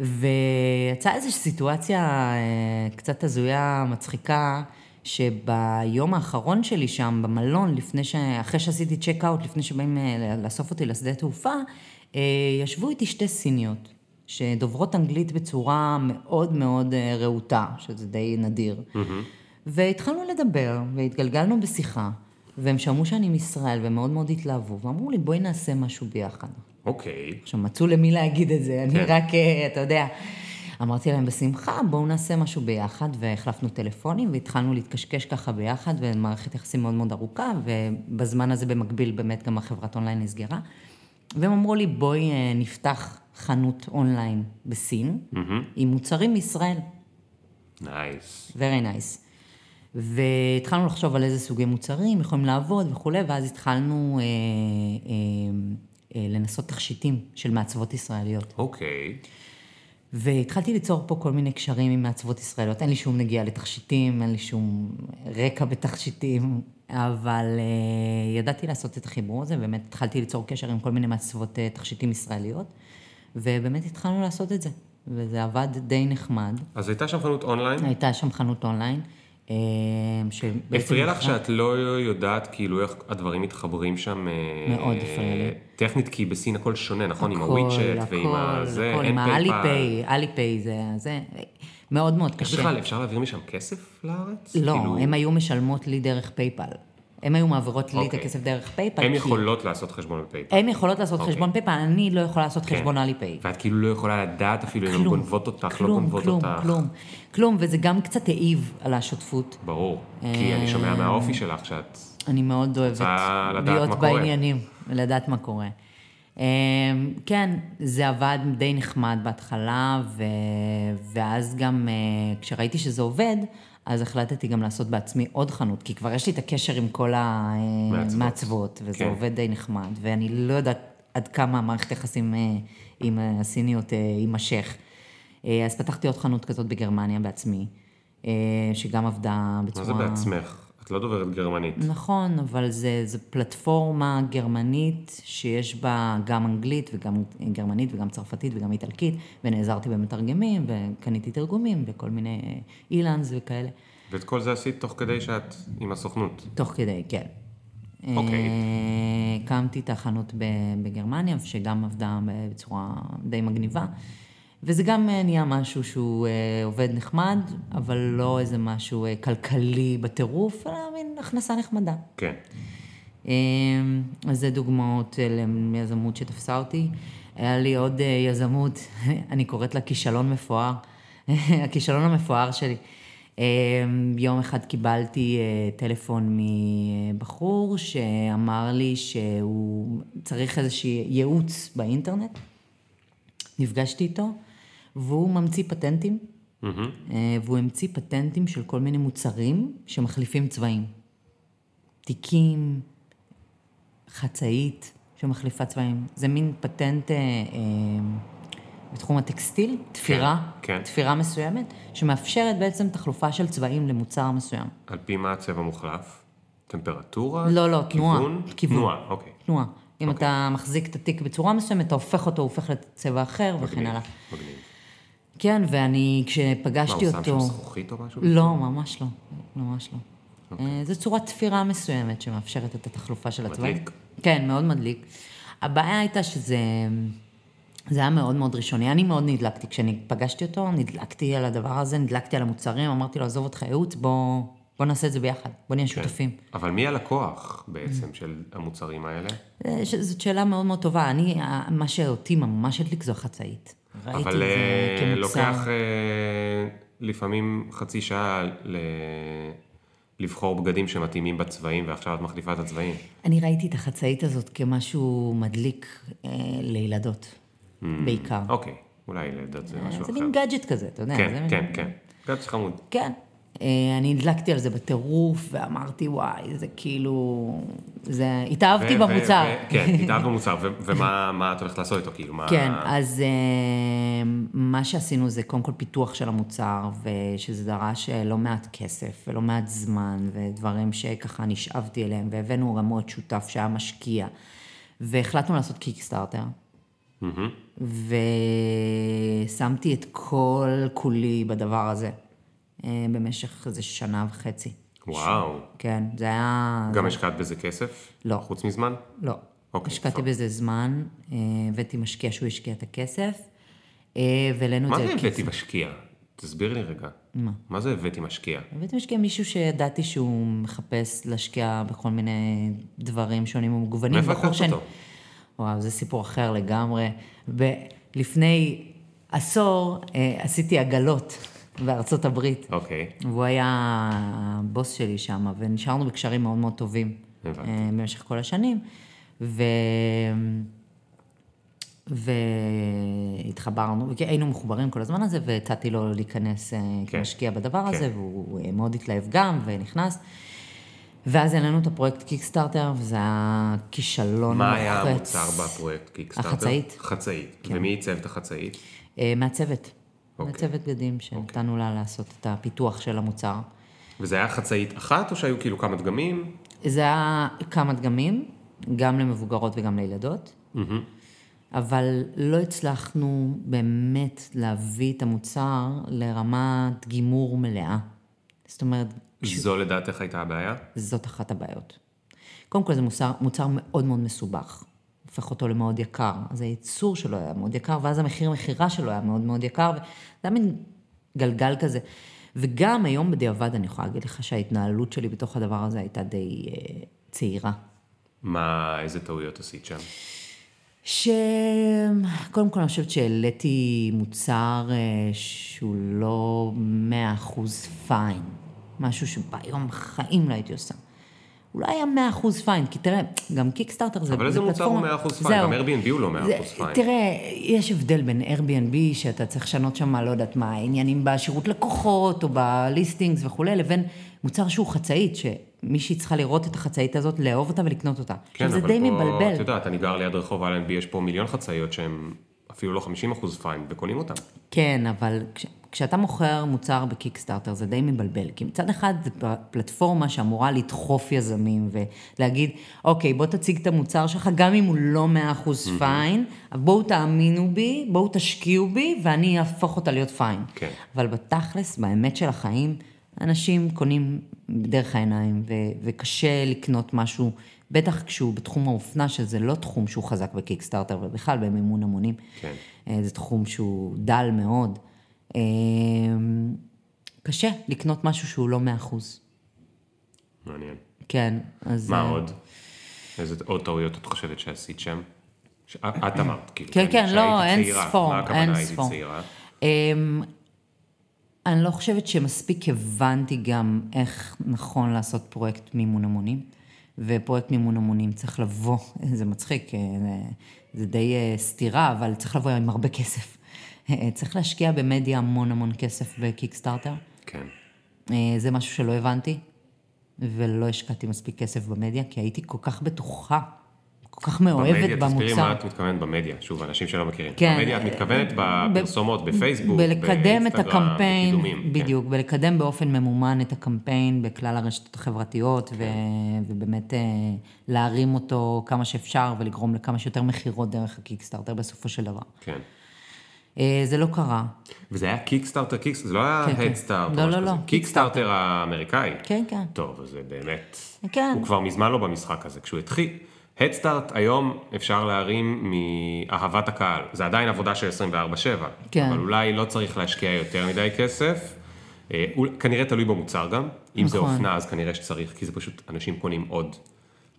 ויצאה איזושהי סיטואציה אה, קצת הזויה, מצחיקה, שביום האחרון שלי שם, במלון, לפני ש... אחרי שעשיתי צ'ק אאוט, לפני שבאים אה, לאסוף אותי לשדה תעופה, ישבו איתי שתי סיניות, שדוברות אנגלית בצורה מאוד מאוד אה, רהוטה, שזה די נדיר. Mm-hmm. והתחלנו לדבר, והתגלגלנו בשיחה, והם שמעו שאני מישראל, והם מאוד מאוד התלהבו, ואמרו לי, בואי נעשה משהו ביחד. אוקיי. Okay. עכשיו, מצאו למי להגיד את זה, כן. אני רק, אה, אתה יודע. אמרתי להם, בשמחה, בואו נעשה משהו ביחד, והחלפנו טלפונים, והתחלנו להתקשקש ככה ביחד, ומערכת יחסים מאוד מאוד ארוכה, ובזמן הזה במקביל באמת גם החברת אונליין נסגרה. והם אמרו לי, בואי אה, נפתח חנות אונליין בסין, mm-hmm. עם מוצרים מישראל. Nice. Nice. Very nice. והתחלנו לחשוב על איזה סוגי מוצרים יכולים לעבוד וכולי, ואז התחלנו אה, אה, אה, לנסות תכשיטים של מעצבות ישראליות. אוקיי. Okay. והתחלתי ליצור פה כל מיני קשרים עם מעצבות ישראליות. אין לי שום נגיעה לתכשיטים, אין לי שום רקע בתכשיטים, אבל uh, ידעתי לעשות את החיבור הזה, באמת התחלתי ליצור קשר עם כל מיני מעצבות uh, תכשיטים ישראליות, ובאמת התחלנו לעשות את זה, וזה עבד די נחמד. אז הייתה שם חנות אונליין? הייתה שם חנות אונליין. אה, הפריע לך שאת לא יודעת כאילו איך הדברים מתחברים שם? מאוד הפריע לי. טכנית, כי בסין הכל שונה, נכון? עם ה WeChat ועם הזה, הכל, עם ה Alipay, Alipay זה, זה מאוד מאוד קשה. איך בכלל, אפשר להעביר משם כסף לארץ? לא, כאילו... הם היו משלמות לי דרך PayPal. הן היו מעבירות לי את אוקיי. הכסף דרך PayPal. הן כי- יכולות לעשות חשבון ב PayPal. הן יכולות לעשות אוקיי. חשבון PayPal, אני לא יכולה לעשות כן. חשבון Alipay. ואת כאילו לא יכולה לדעת אפילו אם הן גונבות אותך, לא כלום, גונבות כלום, אותך. כלום, כלום, וזה גם קצת העיב על השותפות. ברור. כי אני שומע אה, מהאופי שלך שאת... אני מאוד אוהבת לדעת להיות. בעניינים, ולדעת מה קורה. אמ, כן, זה עבד די נחמד בהתחלה, ו... ואז גם אה, כשראיתי שזה עובד, אז החלטתי גם לעשות בעצמי עוד חנות, כי כבר יש לי את הקשר עם כל מעצבות. המעצבות, וזה כן. עובד די נחמד, ואני לא יודעת עד כמה מערכת יחסים אה, עם הסיניות אה, יימשך. אה, אז פתחתי עוד חנות כזאת בגרמניה בעצמי, אה, שגם עבדה מה בצורה... זה בעצמך? את לא דוברת גרמנית. נכון, אבל זה, זה פלטפורמה גרמנית שיש בה גם אנגלית וגם גרמנית וגם צרפתית וגם איטלקית, ונעזרתי במתרגמים וקניתי תרגומים וכל מיני אה, אילנס וכאלה, ואת כל זה עשית תוך כדי שאת עם הסוכנות. תוך כדי, כן. אוקיי. אה, הקמתי את החנות בגרמניה, שגם עבדה בצורה די מגניבה. וזה גם אה, נהיה משהו שהוא אה, עובד נחמד, אבל לא איזה משהו אה, כלכלי בטירוף, אלא מין הכנסה נחמדה. כן. אמ, אז זה דוגמאות ליזמות שתפסה אותי. היה לי עוד יזמות, אני קוראת לה כישלון מפואר, הכישלון המפואר שלי. אמ, יום אחד קיבלתי טלפון מבחור שאמר לי שהוא צריך איזשהו ייעוץ באינטרנט. נפגשתי איתו, והוא ממציא פטנטים. אה, והוא המציא פטנטים של כל מיני מוצרים שמחליפים צבעים. תיקים, חצאית שמחליפה צבעים. זה מין פטנט אה, אה, בתחום הטקסטיל, תפירה, כן. תפירה מסוימת, שמאפשרת בעצם תחלופה של צבעים למוצר מסוים. על פי מה הצבע מוחלף? טמפרטורה? לא, לא, תנועה. כיוון? כיוון. תנועה, אוקיי. תנועה. אם אוקיי. אתה מחזיק את התיק בצורה מסוימת, אתה הופך אותו, הוא הופך לצבע אחר וכן הלאה. מגניב. כן, ואני, מה, כשפגשתי הוא שם אותו... שם זכוכית או משהו? לא, ממש לא. ממש לא. אוקיי. אה, זו צורת תפירה מסוימת שמאפשרת את התחלופה של הצבעים. מדליק. כן, מאוד מדליק. הבעיה הייתה שזה... זה היה מאוד מאוד ראשוני. אני מאוד נדלקתי. כשאני פגשתי אותו, נדלקתי על הדבר הזה, נדלקתי על המוצרים, אמרתי לו, עזוב אותך ייעוץ, בוא, בוא נעשה את זה ביחד, בוא נהיה כן. שותפים. אבל מי הלקוח בעצם של המוצרים האלה? אה, זאת שאלה מאוד מאוד טובה. אני, ה- מה שאותי ממש הדליק זו החצאית. ראיתי את אבל זה אה, כמוצר. לוקח אה, לפעמים חצי שעה ל... לבחור בגדים שמתאימים בצבעים, ועכשיו את מחליפה את הצבעים. אני ראיתי את החצאית הזאת כמשהו מדליק אה, לילדות, בעיקר. אוקיי, אולי לדעת זה משהו זה אחר. מין גאדג'ט כזה, אתה יודע. כן, זה מין- כן, כן. גד חמוד. כן. אה, אני הדלקתי על זה בטירוף, ואמרתי, וואי, זה כאילו... זה... התאהבתי במוצר. כן, התאהבת במוצר, ומה מה את הולכת לעשות איתו? כאילו, מה... כן, אז אה, מה שעשינו זה קודם כל פיתוח של המוצר, ושזה דרש אה, לא מעט כסף ולא מעט זמן, ודברים שככה נשאבתי אליהם, והבאנו עוד שותף שהיה משקיע, והחלטנו לעשות קיקסטארטר. ושמתי את כל כולי בדבר הזה במשך איזה שנה וחצי. וואו. כן, זה היה... גם השקעת בזה כסף? לא. חוץ מזמן? לא. אוקיי, השקעתי טוב. בזה זמן, אה, הבאתי משקיע שהוא השקיע את הכסף, אה, והעלינו את מה זה... זה לכיס. הבאתי משקיע? תסביר לי רגע. מה? מה זה הבאתי משקיע? הבאתי משקיע מישהו שידעתי שהוא מחפש להשקיע בכל מיני דברים שונים ומגוונים. מאיפה בחור הכרת אותו? וואו, זה סיפור אחר לגמרי. ב- לפני עשור אה, עשיתי עגלות בארצות הברית. אוקיי. והוא היה הבוס שלי שם, ונשארנו בקשרים מאוד מאוד טובים. הבנתי. אה, במשך כל השנים. ו... והתחברנו, היינו מחוברים כל הזמן הזה, והצעתי לו להיכנס אה, כן. כמשקיע בדבר כן. הזה, והוא אה, מאוד התלהב גם, ונכנס. ואז העלינו את הפרויקט קיקסטארטר, וזה היה כישלון מה היה מוחץ. המוצר בפרויקט קיקסטארטר? החצאית. כן. חצאית. ומי עיצב את החצאית? מהצוות. אוקיי. מהצוות בגדים, שנתנו לה לעשות את הפיתוח של המוצר. וזה היה חצאית אחת, או שהיו כאילו כמה דגמים? זה היה כמה דגמים, גם למבוגרות וגם לילדות, מהמם. אבל לא הצלחנו באמת להביא את המוצר לרמת גימור מלאה. זאת אומרת, זו לדעתך הייתה הבעיה? זאת אחת הבעיות. קודם כל זה מוצר, מוצר מאוד מאוד מסובך, הופך אותו למאוד יקר. אז הייצור שלו היה מאוד יקר, ואז המחיר מכירה שלו היה מאוד מאוד יקר, וזה היה מין גלגל כזה. וגם היום בדיעבד אני יכולה להגיד לך שההתנהלות שלי בתוך הדבר הזה הייתה די אה, צעירה. מה, איזה טעויות עשית שם? שקודם כל אני חושבת שהעליתי מוצר אה, שהוא לא מאה אחוז פיין, משהו שביום בחיים לא הייתי עושה. הוא לא היה מאה אחוז פיין, כי תראה, גם קיקסטארטר זה אבל איזה מוצר הוא מאה אחוז פיין? גם Airbnb הוא לא מאה אחוז פיין. תראה, יש הבדל בין Airbnb, שאתה צריך לשנות שם, לא יודעת מה, עניינים בשירות לקוחות, או בליסטינגס וכולי, לבין מוצר שהוא חצאית, שמישהי צריכה לראות את החצאית הזאת, לאהוב אותה ולקנות אותה. כן, זה אבל די פה, מבלבל. את יודעת, אני גר ליד רחוב אלנבי, יש פה מיליון חצאיות שהן אפילו לא 50 אחוז פיין, וקונים אותן. כן, אבל כשאתה מוכר מוצר בקיקסטארטר זה די מבלבל, כי מצד אחד זו פלטפורמה שאמורה לדחוף יזמים ולהגיד, אוקיי, בוא תציג את המוצר שלך, גם אם הוא לא 100% פיין, אבל בואו תאמינו בי, בואו תשקיעו בי, ואני אהפוך אותה להיות פיין. כן. אבל בתכלס, באמת של החיים, אנשים קונים דרך העיניים, ו- וקשה לקנות משהו, בטח כשהוא בתחום האופנה, שזה לא תחום שהוא חזק בקיקסטארטר, ובכלל במימון המונים. כן. אה, זה תחום שהוא דל מאוד. אה, קשה לקנות משהו שהוא לא מאה אחוז. מעניין. כן, אז... מה אה, עוד? איזה עוד טעויות את חושבת שעשית שם? ש- את אמרת, כאילו. כן, כן, לא, שהייתי אין. ספור, אין ספור. אמ, אני לא חושבת שמספיק הבנתי גם איך נכון לעשות פרויקט מימון המונים, ופרויקט מימון המונים צריך לבוא, זה מצחיק, אה, זה- זה די אה, סתירה, אבל צריך לבוא עם הרבה כסף. אה, צריך להשקיע במדיה המון המון כסף בקיקסטארטר. כן. אה, זה משהו שלא הבנתי, ולא השקעתי מספיק כסף במדיה, כי הייתי כל כך בטוחה, כל כך מאוהבת במדיה, במוצר. תסבירי מה את מתכוונת במדיה, שוב, אנשים שלא מכירים. כן. במדיה את מתכוונת בפרסומות, בפייסבוק, בלקדם את הקמפיין, בקידומים. כן. בדיוק, בלקדם באופן ממומן את הקמפיין בכלל הרשתות החברתיות, כן. ו, ובאמת אה, להרים אותו כמה שאפשר ולגרום לכמה שיותר מכירות דרך ה Kickstarter בסופו של דבר. כן. אה, זה לא קרה. וזה היה Kickstarter, קיקס, זה לא היה כן, כן. הדסטארט, לא, לא, לא, Kickstarter האמריקאי. כן, כן. טוב, זה באמת, כן. הוא כבר מזמן לא במשחק הזה. כשהוא התחיל, הדסטארט היום אפשר להרים מאהבת הקהל. זה עדיין עבודה של 24/7. כן. אבל אולי לא צריך להשקיע יותר מדי כסף. אה, אול- כנראה תלוי במוצר גם. אם זה נכון. אופנה, אז כנראה שצריך, כי זה פשוט, אנשים קונים עוד.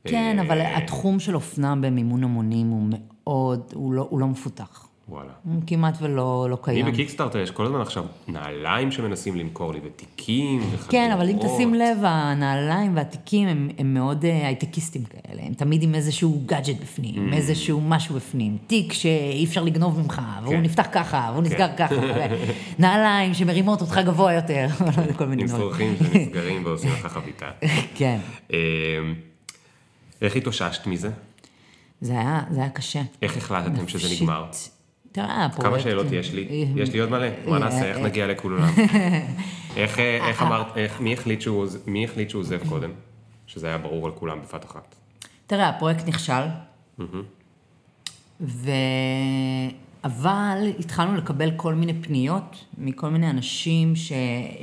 כן, אה, אבל התחום של אופנה במימון המונים הוא מאוד, הוא לא, הוא לא מפותח. וואלה. הוא כמעט ולא לא אני קיים. בקיקסטארטר יש כל הזמן עכשיו נעליים שמנסים למכור לי, ותיקים, וחגורות. כן, אבל אם תשים לב, הנעליים והתיקים הם, הם מאוד אה, הייטקיסטים כאלה, הם תמיד עם איזשהו גאדג'ט בפנים, Mm. איזשהו משהו בפנים, תיק שאי אפשר לגנוב ממך, והוא כן. נפתח ככה, והוא נסגר ככה, נעליים שמרימות אותך גבוה יותר, כל מיני עם דברים. צורכים שנסגרים ועושים לך חביתה. כן, אה, איך התאוששת מזה? זה היה, זה היה קשה. איך החלטתם שזה. נגמר? הפרויקט... כמה שאלות יש לי? יש לי עוד מלא. מה אה, נעשה? איך אה, נגיע לכולם? איך אה, אמרת, מי החליט שהוא עוזב קודם? שזה היה ברור על כולם בבת אחת. תראה, הפרויקט נכשל, ו... אבל התחלנו לקבל כל מיני פניות מכל מיני אנשים ש...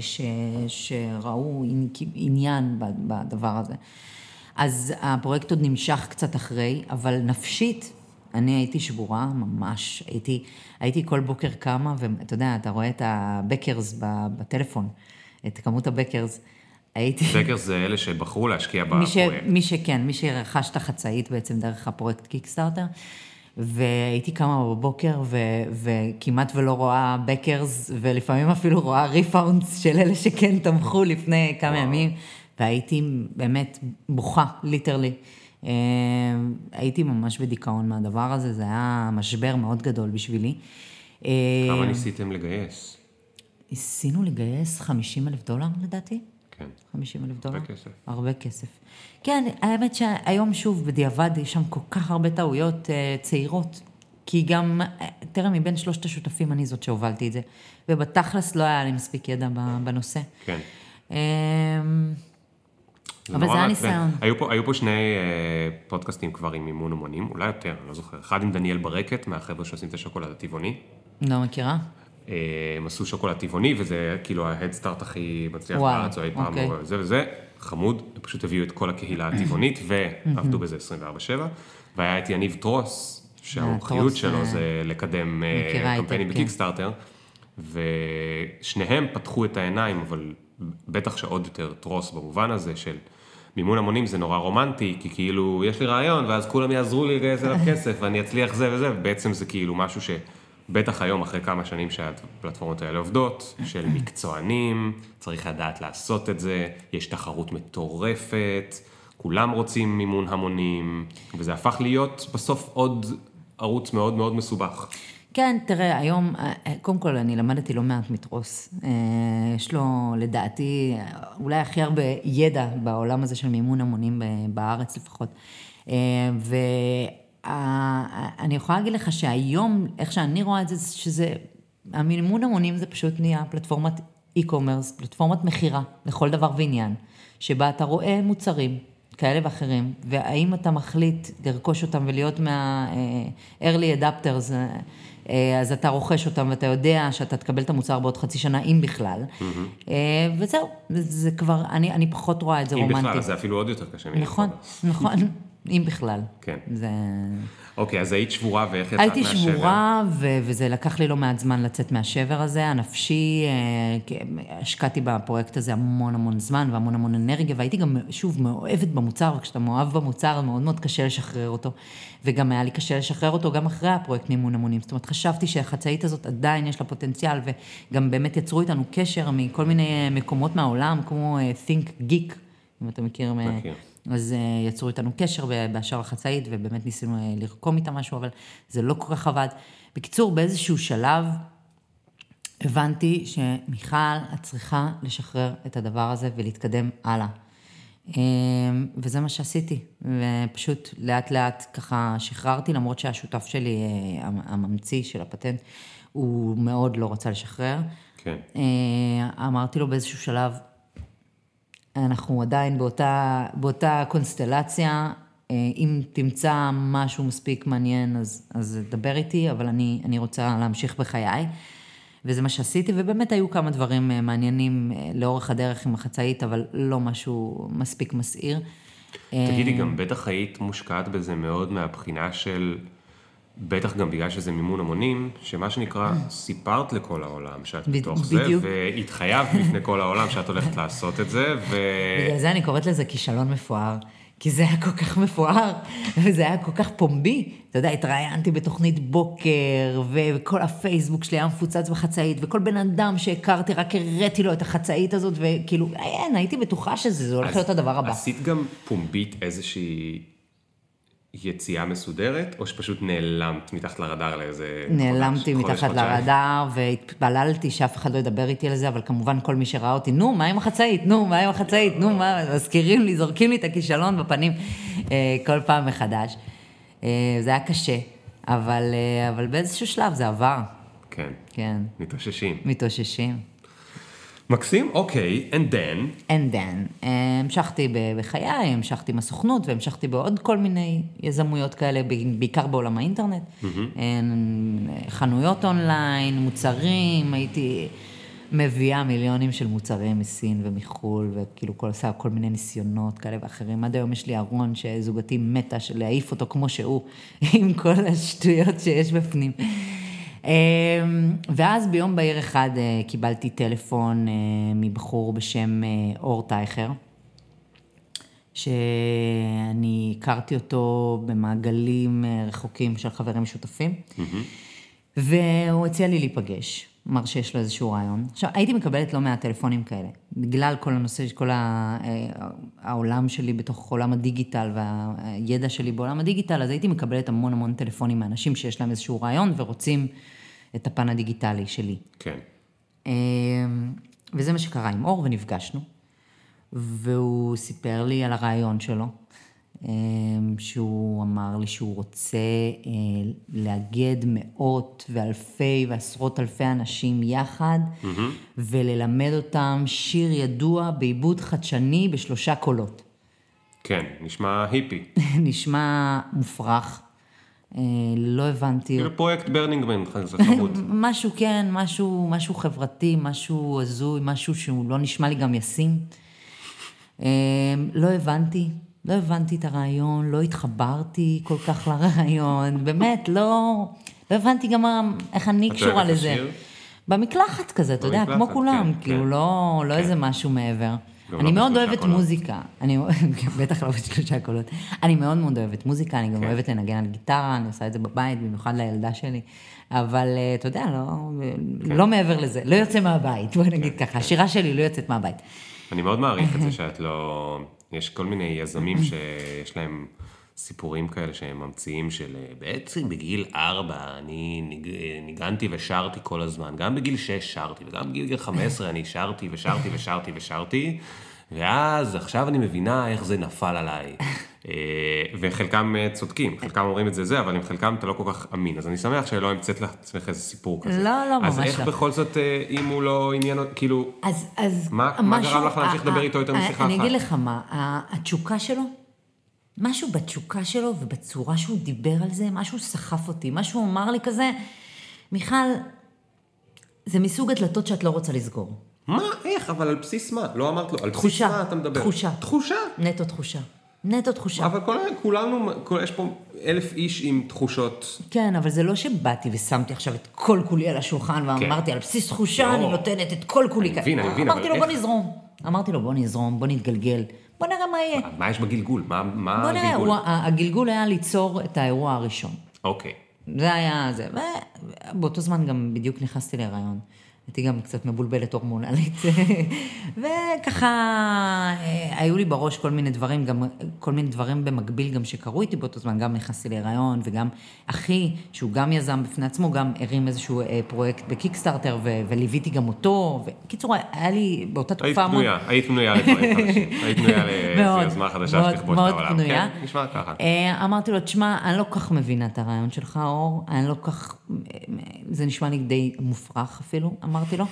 ש... שראו עני- עניין בדבר הזה. אז הפרויקט עוד נמשך קצת אחרי, אבל נפשית, אני הייתי שבורה ממש. הייתי, הייתי כל בוקר קמה, ואתה יודע, אתה רואה את הבקרס בטלפון, את כמות הבקרס. הייתי... סקר זה אלה שבחרו להשקיע מי, ש, בפרויקט. מי שכן, מי שרכש את החצאית בעצם דרך הפרויקט Kickstarter. והייתי קמה בבוקר ו, וכמעט ולא רואה backers, ולפעמים אפילו רואה refunds של אלה שכן תמכו לפני כמה וואו. ימים, והייתי באמת בוכה, literally. אה, הייתי ממש בדיכאון מהדבר הזה, זה היה משבר מאוד גדול בשבילי. כמה ניסיתם לגייס? ניסינו לגייס 50 אלף דולר לדעתי. כן. 50 אלף דולר. הרבה כסף. הרבה כסף. כן, האמת שהיום שוב, בדיעבד, יש שם כל כך הרבה טעויות אה, צעירות. כי גם, אה, תראה, מבין שלושת השותפים אני זאת שהובלתי את זה. ובתכלס לא היה לי מספיק ידע בנושא. כן. אבל זה היה. ניסיון. היו פה, היו פה שני אה, פודקאסטים כבר עם מימון המונים, אולי יותר, אני לא זוכר. אחד עם דניאל ברקת, מהחבר'ה שעושים את השוקולד הטבעוני. לא מכירה? אה, הם עשו שוקולד טבעוני, וזה כאילו ההדסטארט הכי מצליח בארץ, או אי פעם, אוקיי. או זה וזה, חמוד, הם פשוט הביאו את כל הקהילה הטבעונית, ועבדו בזה 24/7. והיה את יניב טרוס, שהמומחיות שלו אה, זה לקדם קמפיינים כן. בקיקסטארטר, ושניהם פתחו את העיניים, אבל בטח שעוד יותר טרוס במובן הזה של מימון המונים זה נורא רומנטי, כי כאילו יש לי רעיון ואז כולם יעזרו לי לגייס אליו כסף ואני אצליח זה וזה, ובעצם זה כאילו משהו שבטח היום אחרי כמה שנים שהפלטפורמות האלה עובדות, של מקצוענים, צריך לדעת לעשות את זה, יש תחרות מטורפת, כולם רוצים מימון המונים, וזה הפך להיות בסוף עוד ערוץ מאוד מאוד מסובך. כן, תראה, היום, אה, אה, קודם כל, אני למדתי לא מעט מתרוס. אה, יש לו, לדעתי, אולי הכי הרבה ידע בעולם הזה של מימון המונים בארץ לפחות. ואני יכולה להגיד לך שהיום, איך שאני רואה את זה, שזה, המימון המונים זה פשוט נהיה פלטפורמת e-commerce, פלטפורמת מכירה לכל דבר ועניין, שבה אתה רואה מוצרים. כאלה ואחרים, והאם אתה מחליט לרכוש אותם ולהיות מה-early adapters אז אתה רוכש אותם ואתה יודע שאתה תקבל את המוצר בעוד חצי שנה, אם בכלל. Mm-hmm. וזהו, זה כבר, אני, אני פחות רואה את זה אם רומנטי. אם בכלל, זה אפילו עוד יותר קשה. נכון, נכון, אם בכלל. כן. זה... אוקיי, אז היית שבורה ואיך יצאת מהשבר? הייתי שבורה, ו- וזה לקח לי לא מעט זמן לצאת מהשבר הזה, הנפשי, אה, השקעתי בפרויקט הזה המון המון זמן והמון המון אנרגיה, והייתי גם, שוב, מאוהבת במוצר, וכשאתה מאוהב במוצר, מאוד מאוד קשה לשחרר אותו, וגם היה לי קשה לשחרר אותו גם אחרי הפרויקט מימון המונים. זאת אומרת, חשבתי שהחצאית הזאת עדיין יש לה פוטנציאל, וגם באמת יצרו איתנו קשר מכל מיני מקומות מהעולם, כמו אה, Think Geek, אם אתה מכיר. מכיר. אז uh, יצרו איתנו קשר בשער החצאית, ובאמת ניסינו uh, לרקום איתם משהו, אבל זה לא כל כך עבד. בקיצור, באיזשהו שלב הבנתי שמיכל, את צריכה לשחרר את הדבר הזה ולהתקדם הלאה. Um, וזה מה שעשיתי, ופשוט לאט לאט ככה שחררתי, למרות שהשותף שלי, uh, הממציא של הפטנט, הוא מאוד לא רצה לשחרר. כן. אמרתי לו באיזשהו שלב, אנחנו עדיין באותה, באותה קונסטלציה. אה, אם תמצא משהו מספיק מעניין, אז, אז דבר איתי, אבל אני, אני רוצה להמשיך בחיי. וזה מה שעשיתי, ובאמת היו כמה דברים אה, מעניינים אה, לאורך הדרך עם החצאית, אבל לא משהו מספיק מסעיר. תגידי, גם בטח היית מושקעת בזה מאוד מהבחינה של... בטח גם בגלל שזה מימון המונים, שמה שנקרא, סיפרת לכל העולם שאת בתוך זה, והתחייבת בפני כל העולם שאת הולכת לעשות את זה, ו... בגלל זה אני קוראת לזה כישלון מפואר. כי זה היה כל כך מפואר, וזה היה כל כך פומבי. אתה יודע, התראיינתי בתוכנית בוקר, וכל הפייסבוק שלי היה מפוצץ בחצאית, וכל בן אדם שהכרתי, רק הראתי לו את החצאית הזאת, וכאילו, אין, הייתי בטוחה שזה הולך להיות הדבר הבא. עשית גם פומבית איזושהי יציאה מסודרת, או שפשוט נעלמת מתחת לרדאר לאיזה נעלמתי חודש, מתחת לרדאר, והתפללתי שאף אחד לא ידבר איתי על זה, אבל כמובן כל מי שראה אותי, נו, מה עם החצאית? נו, מה עם החצאית? נו, מה... מזכירים לי, זורקים לי את הכישלון בפנים אה, כל פעם מחדש. אה, זה היה קשה, אבל, אה, אבל באיזשהו שלב זה עבר. כן. כן. מתאוששים. מתאוששים. מקסים, אוקיי, and then? and then. המשכתי בחיי, המשכתי עם הסוכנות והמשכתי בעוד כל מיני יזמויות כאלה, בעיקר בעולם האינטרנט. Mm-hmm. חנויות אונליין, מוצרים, הייתי מביאה מיליונים של מוצרים מסין ומחו"ל, וכאילו כל, עושה כל מיני ניסיונות כאלה ואחרים. עד היום יש לי ארון שזוגתי מתה של להעיף אותו כמו שהוא, עם כל השטויות שיש בפנים. אמ, ואז ביום בהיר אחד אה, קיבלתי טלפון אה, מבחור בשם אה, אור טייכר, שאני הכרתי אותו במעגלים רחוקים של חברים משותפים, mm-hmm. והוא הציע לי להיפגש. אמר שיש לו איזשהו רעיון. עכשיו, הייתי מקבלת לא מעט טלפונים כאלה, בגלל כל הנושא, כל העולם שלי בתוך עולם הדיגיטל והידע שלי בעולם הדיגיטל, אז הייתי מקבלת המון המון טלפונים מאנשים שיש להם איזשהו רעיון ורוצים את הפן הדיגיטלי שלי. כן. אמ, וזה מה שקרה עם אור, ונפגשנו, והוא סיפר לי על הרעיון שלו, אמ, שהוא אמר לי שהוא רוצה אה, לאגד מאות ואלפי ועשרות אלפי אנשים יחד, mm-hmm. וללמד אותם שיר ידוע בעיבוד חדשני בשלושה קולות. כן, נשמע היפי. נשמע מופרך. אה, לא הבנתי. כאילו פרויקט ברנינגמן, זה חמוד. משהו, כן, משהו, משהו חברתי, משהו הזוי, משהו שהוא לא נשמע לי גם ישים. אה, לא הבנתי, לא הבנתי את הרעיון, לא התחברתי כל כך לרעיון, באמת, לא, לא הבנתי גם איך אני קשורה לזה. במקלחת כזה, אתה יודע, כמו כולם, כן, כאילו כן. לא לא כן. איזה משהו מעבר. גם אני לא מאוד אוהבת. מוזיקה, אני בטח לא בשלושה קולות. אני מאוד מאוד אוהבת מוזיקה, אני גם כן. אוהבת לנגן על גיטרה, אני עושה את זה בבית, במיוחד לילדה שלי. אבל אה, אתה יודע, לא- כן. לא מעבר לזה, לא יוצא מהבית, בוא נגיד ככה, השירה שלי לא יוצאת מהבית. אני מאוד מעריך את זה שאת לא... יש כל מיני יזמים שיש להם סיפורים כאלה שהם ממציאים של אה, בעצם בגיל ארבע אני ניג... ניגנתי ושרתי כל הזמן. גם בגיל שש שרתי, וגם בגיל 15 אני שרתי ושרתי ושרתי ושרתי, ואז עכשיו אני מבינה איך זה נפל עליי. אה, וחלקם אה, צודקים, חלקם אומרים את זה זה, אבל עם חלקם אתה לא כל כך אמין. אז אני שמח שלא המצאת לעצמך איזה סיפור כזה. לא, לא, אז ממש איך לא. בכל זאת, אה, אם הוא לא עניין, כאילו... אז, אז מה- מה גרם לך להמשיך לדבר איתו יותר משיחה אני אחת? אגיד לך מה, התשוקה שלו, משהו בתשוקה שלו ובצורה שהוא דיבר על זה, משהו סחף אותי, משהו אמר לי כזה, מיכל, זה מסוג הדלתות שאת לא רוצה לסגור. מה? איך? אבל על בסיס מה? לא אמרת לו, על בסיס תחושה, מה אתה מדבר? תחושה. תחושה? נטו תחושה. נטו תחושה. אבל כל, כולנו, כל, יש פה אלף איש עם תחושות. כן, אבל זה לא שבאתי ושמתי עכשיו את כל כולי על השולחן ואמרתי, על בסיס תחושה כן. לא. אני נותנת את כל כולי. אני מבין, אני מבין, אמרתי אבל לו, בוא? נזרום. אמרתי לו, בוא נזרום, בוא נתגלגל, בוא נראה מה יהיה. מה יש בגלגול? מה, מה בוא נראה, הגלגול? הוא- ה- הגלגול היה ליצור את האירוע הראשון. אוקיי. זה היה זה. ובאותו זמן גם בדיוק נכנסתי להיריון. הייתי גם קצת מבולבלת הורמונלית. וככה, אה, היו לי בראש כל מיני דברים, גם כל מיני דברים במקביל גם שקרו איתי באותו זמן, גם נכנסתי להיריון, וגם אחי, שהוא גם יזם בפני עצמו, גם הרים איזשהו אה, פרויקט בקיקסטארטר, ו- וליוויתי גם אותו. בקיצור, היה לי באותה היית תקופה המון... פנויה, היית פנויה לדברים חדשים. היית פנויה לאיזו יוזמה חדשה שתכבוש את העולם. פנויה. כן, נשמע ככה. אה, אמרתי לו, תשמע, אני לא כך מבינה את הרעיון שלך, אור, אני לא כך, זה נשמע לי די מופרך אפילו, אמרתי לו,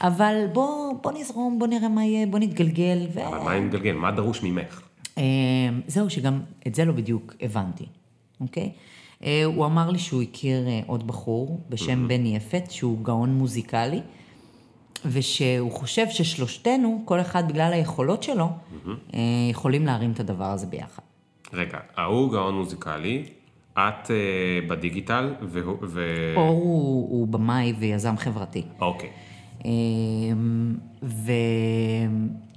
אבל בוא, בוא נזרום, בוא נראה מה יהיה, בוא נתגלגל. ו... אבל מה אם מתגלגל? מה דרוש ממך? אה, זהו, שגם את זה לא בדיוק הבנתי, אוקיי? אה, הוא אמר לי שהוא הכיר אה, עוד בחור בשם בני יפת, שהוא גאון מוזיקלי, ושהוא חושב ששלושתנו, כל אחד בגלל היכולות שלו, אה, יכולים להרים את הדבר הזה ביחד. רגע, ההוא גאון מוזיקלי, את אה, בדיגיטל, והוא... ו- אור הוא, הוא במאי ויזם חברתי. אוקיי. אמ, ו...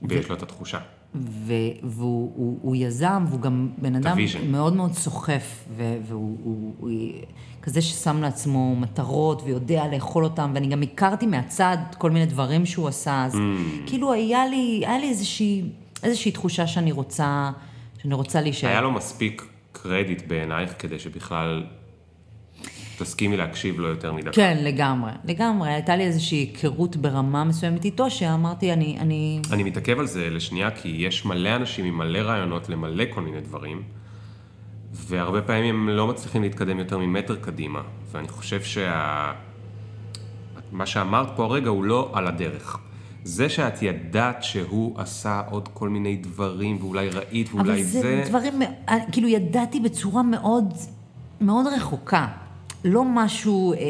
ויש לו את התחושה. ו... והוא הוא, הוא יזם, והוא גם בן אדם vision. מאוד מאוד סוחף, ו... והוא הוא, הוא... כזה ששם לעצמו מטרות ויודע לאכול אותם, ואני גם הכרתי מהצד כל מיני דברים שהוא עשה, אז כאילו היה לי, היה לי איזושהי, איזושהי תחושה שאני רוצה, שאני רוצה להישאר. היה לו מספיק קרדיט בעינייך כדי שבכלל תסכימי להקשיב לו יותר מדקה. כן, לגמרי, לגמרי. הייתה לי איזושהי היכרות ברמה מסוימת איתו, שאמרתי, אני, אני, אני מתעכב על זה לשנייה, כי יש מלא אנשים עם מלא רעיונות למלא כל מיני דברים, והרבה פעמים הם לא מצליחים להתקדם יותר ממטר קדימה, ואני חושב שה... מה שאמרת פה הרגע הוא לא על הדרך. זה שאת ידעת שהוא עשה עוד כל מיני דברים, ואולי ראית, ואולי אבל זה, זה... דברים, כאילו ידעתי בצורה מאוד, מאוד רחוקה. לא משהו, אה, אה,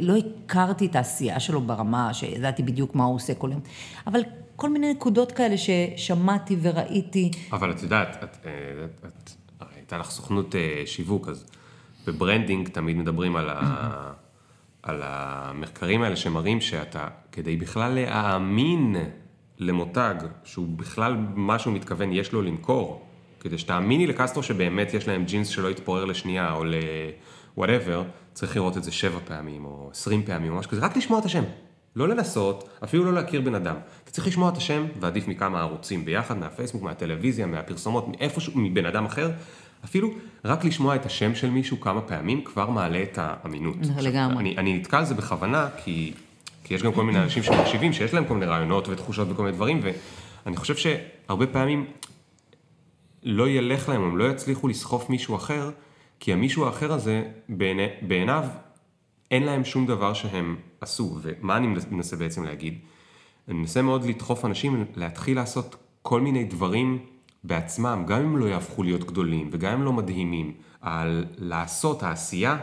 לא הכרתי את העשייה שלו ברמה שידעתי בדיוק מה הוא עושה כל יום, אבל כל מיני נקודות כאלה ששמעתי וראיתי. אבל את יודעת, את, אה, את, את, הייתה לך סוכנות אה, שיווק, אז ב branding תמיד מדברים על, ה, על המחקרים האלה שמראים שאתה, כדי בכלל להאמין למותג, שהוא בכלל מה שהוא מתכוון יש לו למכור, כדי שתאמיני לקסטרו שבאמת יש להם ג'ינס שלא יתפורר לשנייה, או ל-whatever, צריך לראות את זה שבע פעמים, או עשרים פעמים, או משהו כזה, רק לשמוע את השם. לא לנסות, אפילו לא להכיר בן אדם. אתה צריך לשמוע את השם, ועדיף מכמה ערוצים ביחד, מהפייסבוק, מהטלוויזיה, מהפרסומות, מאיפשהו, מבן אדם אחר. אפילו רק לשמוע את השם של מישהו כמה פעמים כבר מעלה את האמינות. לגמרי. אני, אני נתקע על זה בכוונה, כי, כי יש גם כל מיני אנשים שמקשיבים, שיש להם כל מיני רעיונות ותחושות וכל מיני דברים, ואני חושב שהרבה פעמים לא ילך להם, הם לא יצליחו לסחוף מישהו אחר, כי המישהו האחר הזה, בעיני, בעיניו, אין להם שום דבר שהם עשו. ומה אני מנסה בעצם להגיד? אני מנסה מאוד לדחוף אנשים להתחיל לעשות כל מיני דברים בעצמם, גם אם לא יהפכו להיות גדולים, וגם אם לא מדהימים. על לעשות, העשייה,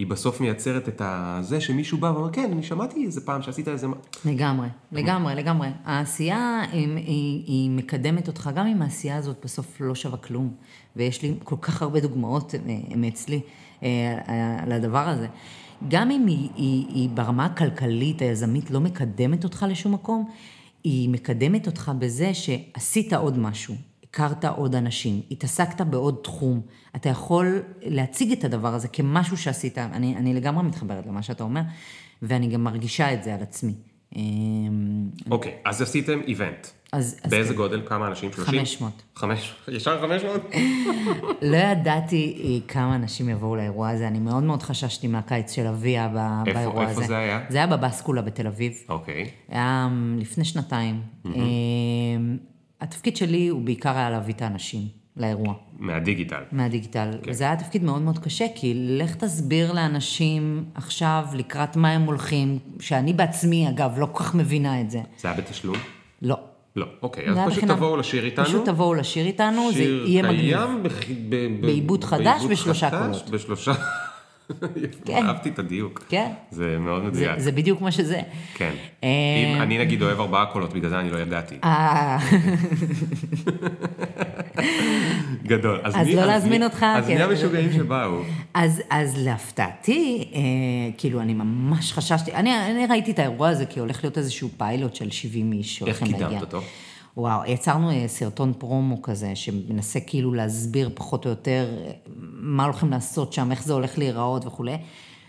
היא בסוף מייצרת את זה שמישהו בא ואומר, כן, אני שמעתי איזה פעם שעשית איזה... לגמרי, לגמרי, לגמרי. העשייה היא, היא, היא מקדמת אותך, גם אם העשייה הזאת בסוף לא שווה כלום, ויש לי כל כך הרבה דוגמאות אה, מאצלי, על הדבר הזה. גם אם היא, היא, היא ברמה הכלכלית, היזמית, לא מקדמת אותך לשום מקום, היא מקדמת אותך בזה שעשית עוד משהו, הכרת עוד אנשים, התעסקת בעוד תחום. אתה יכול להציג את הדבר הזה כמשהו שעשית, אני, אני לגמרי מתחברת למה שאתה אומר, ואני גם מרגישה את זה על עצמי. אמ, אוקיי, okay, אז עשיתם איבנט. אז, באיזה אז כן. גודל? כמה אנשים? 30? 500. חמש, ישר 500? לא ידעתי אה, כמה אנשים יבואו לאירוע הזה, אני מאוד מאוד חששתי מהקיץ של אביה באירוע איפה הזה. איפה זה היה? זה היה בבסקולה בתל אביב. אוקיי. Okay. היה אמ, לפני שנתיים. Mm-hmm. התפקיד שלי הוא בעיקר היה להביא את האנשים. לאירוע. מהדיגיטל. מהדיגיטל. כן. זה היה תפקיד מאוד מאוד קשה, כי לך תסביר לאנשים עכשיו לקראת מה הם הולכים, שאני בעצמי, אגב, לא כל כך מבינה את זה. זה היה בתשלום? לא. לא, אוקיי, אז פשוט בחינה, תבואו לשיר איתנו. פשוט תבואו לשיר איתנו, זה יהיה מגניב. שיר קיים בעיבוד חדש בשלושה קולות. בשלושה... כן. אהבתי את הדיוק. כן. זה מאוד מדויק. זה, זה בדיוק מה שזה. כן. אה, אם אני נגיד אוהב ארבעה קולות, בגלל זה אני לא ידעתי. אה. גדול. אז, אז מי, לא אז להזמין מי, אותך. אז כן. מי המשוגעים שבאו? אז, אז להפתעתי, אה, כאילו, אני ממש חששתי, אני, אני ראיתי את האירוע הזה כי הולך להיות איזשהו פיילוט של 70 איש איך קידמת אותו? וואו, יצרנו אה, סרטון פרומו כזה, שמנסה כאילו להסביר פחות או יותר אה, מה הולכים לעשות שם, איך זה הולך להיראות וכולי.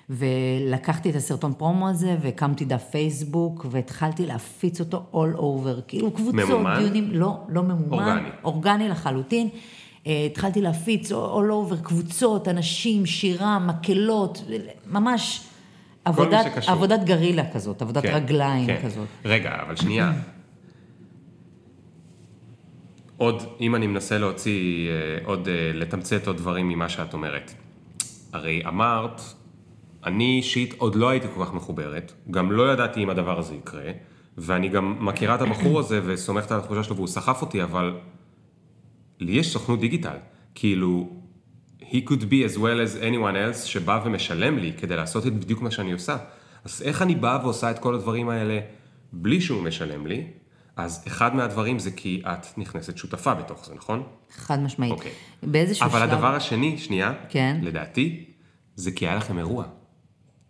ולקחתי את הסרטון פרומו הזה, והקמתי דף פייסבוק, והתחלתי להפיץ אותו all over, כאילו קבוצות, ממומן? דיונים, לא, לא ממומן. אורגני. אורגני לחלוטין. אה, התחלתי להפיץ all over קבוצות, אנשים, שירה, מקהלות, ממש עבודת, עבודת גרילה כזאת, עבודת כן, רגליים כן. כזאת. רגע, אבל שנייה. עוד, אם אני מנסה להוציא, אה, עוד, אה, לתמצת עוד דברים ממה שאת אומרת. הרי אמרת, אני אישית עוד לא הייתי כל כך מחוברת, גם לא ידעתי אם הדבר הזה יקרה, ואני גם מכירה את הבחור הזה וסומכת על התחושה שלו והוא סחף אותי, אבל לי יש סוכנות דיגיטל. כאילו, he could be as well as anyone else שבא ומשלם לי כדי לעשות את בדיוק מה שאני עושה. אז איך אני באה ועושה את כל הדברים האלה בלי שהוא משלם לי? אז אחד מהדברים זה כי את נכנסת שותפה בתוך זה, נכון? חד משמעית. אוקיי. באיזשהו אבל שלב... אבל הדבר השני, שנייה, כן. לדעתי, זה כי היה לכם אירוע,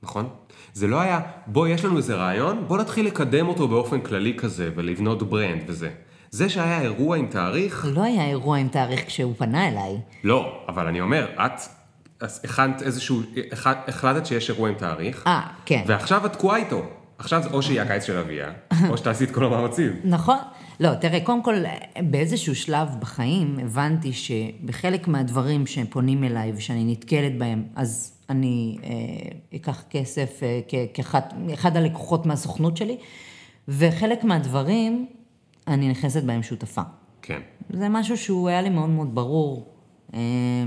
נכון? זה לא היה, בוא, יש לנו איזה רעיון, בוא נתחיל לקדם אותו באופן כללי כזה, ולבנות ברנד וזה. זה שהיה אירוע עם תאריך... לא היה אירוע עם תאריך כשהוא פנה אליי. לא, אבל אני אומר, את הכנת איזשהו, החלטת שיש אירוע עם תאריך. אה, כן. ועכשיו את תקועה איתו. עכשיו זה או שיהיה הקיץ של אביה, או שתעשי את כל המאמצים. נכון. לא, תראה, קודם כל, באיזשהו שלב בחיים הבנתי שבחלק מהדברים שהם פונים אליי ושאני נתקלת בהם, אז אני אה, אקח כסף אה, כאחד הלקוחות מהסוכנות שלי, וחלק מהדברים, אני נכנסת בהם שותפה. כן. זה משהו שהוא היה לי מאוד מאוד ברור, אה,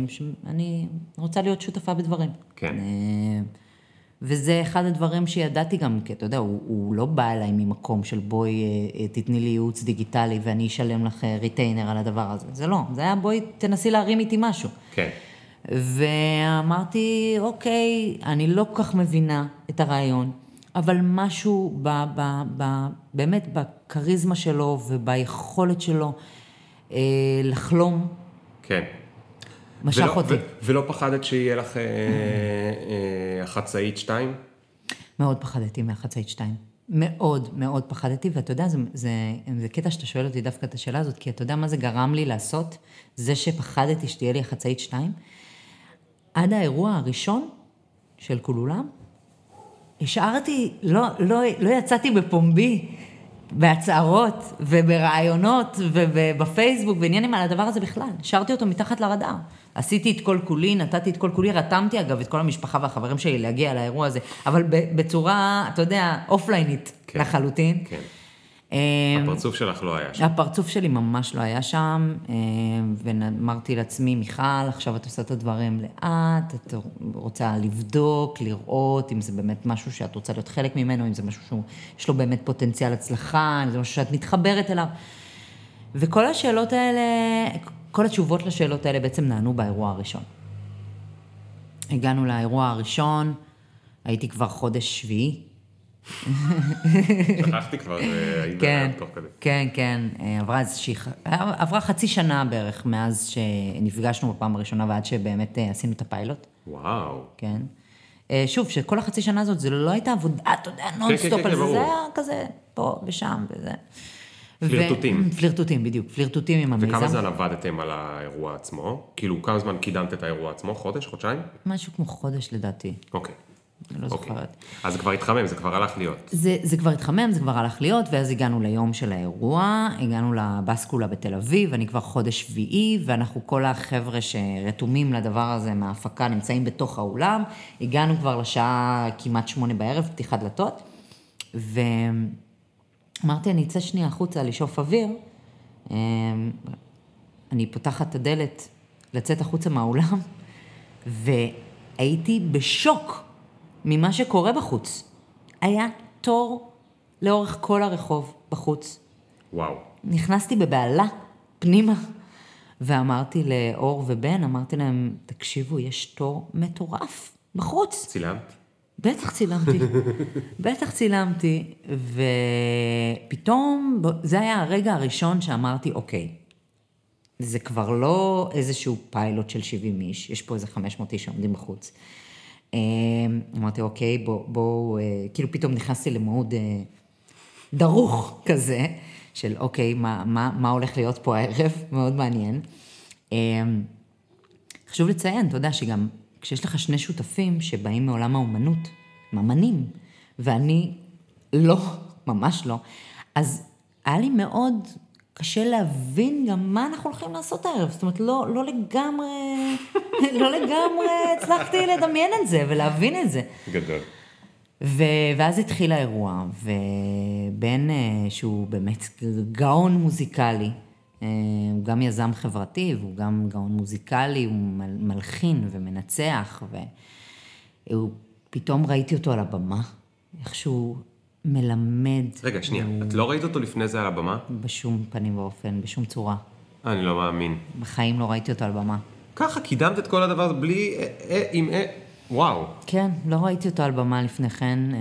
שאני רוצה להיות שותפה בדברים. כן. אה, וזה אחד הדברים שידעתי גם, כי אתה יודע, הוא, הוא לא בא אליי ממקום של בואי אה, אה, תתני לי ייעוץ דיגיטלי ואני אשלם לך ריטיינר על הדבר הזה. זה לא, זה היה בואי תנסי להרים איתי משהו. כן. ואמרתי, אוקיי, אני לא כל כך מבינה את הרעיון, אבל משהו ב, ב, ב, באמת בכריזמה שלו וביכולת שלו אה, לחלום. כן. משך ולא, אותי. ו, ולא פחדת שיהיה לך אה, אה, החצאית 2? מאוד פחדתי מהחצאית 2. מאוד מאוד פחדתי, ואתה יודע, זה, זה, זה קטע שאתה שואל אותי דווקא את השאלה הזאת, כי אתה יודע מה זה גרם לי לעשות? זה שפחדתי שתהיה לי החצאית 2. עד האירוע הראשון של כולולם, השארתי, לא, לא, לא יצאתי בפומבי, בהצהרות וברעיונות ובפייסבוק ועניינים על הדבר הזה בכלל. השארתי אותו מתחת לרדאר. עשיתי את כל כולי, נתתי את כל כולי, רתמתי אגב את כל המשפחה והחברים שלי להגיע לאירוע הזה, אבל בצורה, אתה יודע, אופליינית כן, לחלוטין. כן. אמ, הפרצוף שלך לא היה שם. הפרצוף שלי ממש לא היה שם, אמ, ואמרתי לעצמי, מיכל, עכשיו את עושה את הדברים לאט, את רוצה לבדוק, לראות אם זה באמת משהו שאת רוצה להיות חלק ממנו, אם זה משהו שיש לו באמת פוטנציאל הצלחה, אם זה משהו שאת מתחברת אליו. וכל השאלות האלה, כל התשובות לשאלות האלה בעצם נענו באירוע הראשון. הגענו לאירוע הראשון, הייתי כבר חודש שביעי, שכחתי כבר, היית כן, תוך כדי. כן, כן, אה, עברה איזושהי, ח- עברה חצי שנה בערך מאז שנפגשנו בפעם הראשונה ועד שבאמת אה, עשינו את הפיילוט, וואו. כן. אה, שוב, שכל החצי שנה הזאת זה לא הייתה עבודה, אתה יודע, נונסטופ כן, על כן, זה, זה. היה כזה פה ושם וזה. פלירטוטים. ו- פלירטוטים, בדיוק, פלירטוטים עם המיזם. וכמה זמן עבדתם על האירוע עצמו? כאילו, כמה זמן קידמת את האירוע עצמו? חודש? חודשיים? משהו כמו חודש לדעתי, אוקיי. אני לא אוקיי. זוכרת. אז זה כבר התחמם, זה כבר הלך להיות. זה, זה כבר התחמם, זה כבר הלך להיות, ואז הגענו ליום של האירוע, הגענו לבסקולה בתל אביב, אני כבר חודש שביעי, ואנחנו כל החבר'ה שרתומים לדבר הזה מההפקה נמצאים בתוך האולם, הגענו כבר לשעה כמעט שמונה בערב, פתיחת דלתות, ואמרתי, אני אצא שנייה החוצה לשאוף אוויר, אמ, אני פותחת את הדלת לצאת החוצה מהאולם, והייתי בשוק ממה שקורה בחוץ. היה תור לאורך כל הרחוב בחוץ. וואו. נכנסתי בבהלה פנימה, ואמרתי לאור ובן, אמרתי להם, תקשיבו, יש תור מטורף בחוץ. צילמת? בטח צילמתי, בטח צילמתי, ופתאום, זה היה הרגע הראשון שאמרתי, אוקיי, זה כבר לא איזשהו פיילוט של 70 איש, יש פה איזה 500 איש שעומדים בחוץ. אה, אמרתי, אוקיי, בואו, בוא, אה, כאילו פתאום נכנסתי למוד אה, דרוך כזה, של אוקיי, מה, מה, מה הולך להיות פה הערב, מאוד מעניין. אה, חשוב לציין, אתה יודע, שגם כשיש לך שני שותפים שבאים מעולם האומנות, הם אמנים, ואני לא, ממש לא, אז היה לי מאוד קשה להבין גם מה אנחנו הולכים לעשות הערב. זאת אומרת, לא, לא לגמרי, לא לגמרי הצלחתי לדמיין את זה ולהבין את זה. גדול. ו... ואז התחיל האירוע, ובן, אה, שהוא באמת גאון מוזיקלי, אה, הוא גם יזם חברתי, והוא גם גאון מוזיקלי, הוא מל- מלחין ומנצח, והוא, פתאום ראיתי אותו על הבמה, איך שהוא מלמד. רגע, שנייה, את לא ראית אותו לפני זה על הבמה? בשום פנים ואופן, בשום צורה. אני לא מאמין. בחיים לא ראיתי אותו על במה. ככה קידמת את כל הדבר הזה בלי... אה, אה, עם... אה, וואו. כן, לא ראיתי אותו על במה לפני כן. אה,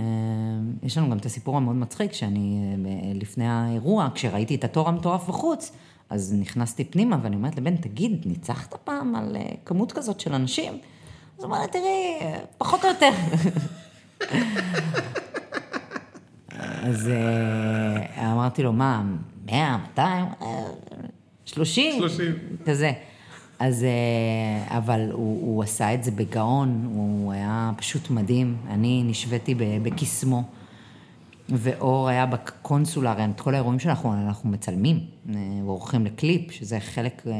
יש לנו גם את הסיפור המאוד מצחיק, שאני אה, ב- לפני האירוע, כשראיתי את התור המטורף בחוץ, אז נכנסתי פנימה ואני אומרת לבן, תגיד, ניצחת פעם על אה, כמות כזאת של אנשים? אז הוא אומר, תראי, אה, פחות או יותר. אז אה, אמרתי לו, מה, 100, 200, אה, 30? 30. כזה. אז, אה, אבל הוא, הוא עשה את זה בגאון, הוא היה פשוט מדהים. אני נשוויתי בקסמו, ואור היה בקונסולה, הרי את כל האירועים שאנחנו אנחנו מצלמים, אה, ועורכים לקליפ, שזה חלק אה,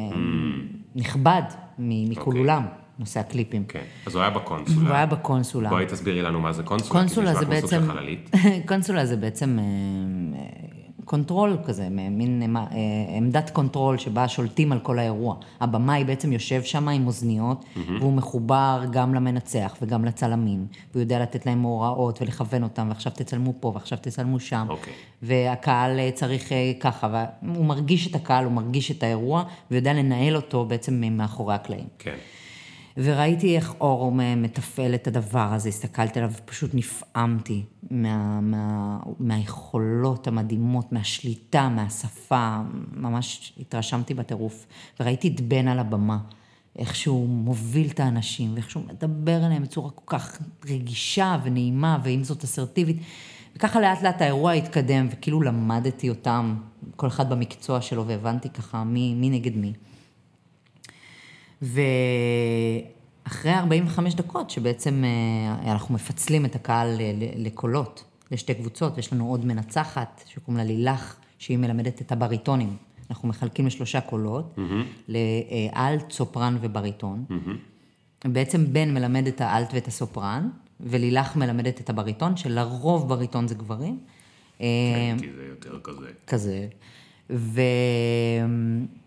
נכבד מכל אוקיי. אולם, נושא הקליפים. כן. אז הוא היה בקונסולה. הוא היה בקונסולה. בואי תסבירי לנו מה זה קונסולה. קונסולה כי זה נשמע כמו סוג בעצם. קונסולה זה בעצם אה, אה, control כזה, מין אה, עמדת control שבה שולטים על כל האירוע. הבמאי בעצם יושב שם עם אוזניות, והוא מחובר גם למנצח וגם לצלמים, והוא יודע לתת להם הוראות ולכוון אותם, ועכשיו תצלמו פה ועכשיו תצלמו שם. אוקיי. והקהל צריך ככה, והוא מרגיש את הקהל, הוא מרגיש את האירוע, ויודע לנהל אותו בעצם מאחורי הקלעים. כן. וראיתי איך אור מתפעל את הדבר הזה, הסתכלתי עליו ופשוט נפעמתי מה, מה, מהיכולות המדהימות, מהשליטה, מהשפה, ממש התרשמתי בטירוף. וראיתי את בן על הבמה, איך שהוא מוביל את האנשים, ואיך שהוא מדבר אליהם בצורה כל כך רגישה ונעימה, ועם זאת אסרטיבית. וככה לאט לאט האירוע התקדם, וכאילו למדתי אותם, כל אחד במקצוע שלו, והבנתי ככה מי, מי נגד מי. ואחרי 45 דקות, שבעצם אה, אנחנו מפצלים את הקהל לקולות, לשתי קבוצות, יש לנו עוד מנצחת, שקוראים לה לילך, שהיא מלמדת את הבריטונים. אנחנו מחלקים לשלושה קולות, לאלט, סופרן ובריטון. בעצם בן מלמד את האלט ואת הסופרן, ולילך מלמדת את הבריטון, שלרוב בריטון זה גברים. אה, כן, כי זה יותר כזה. כזה. ו...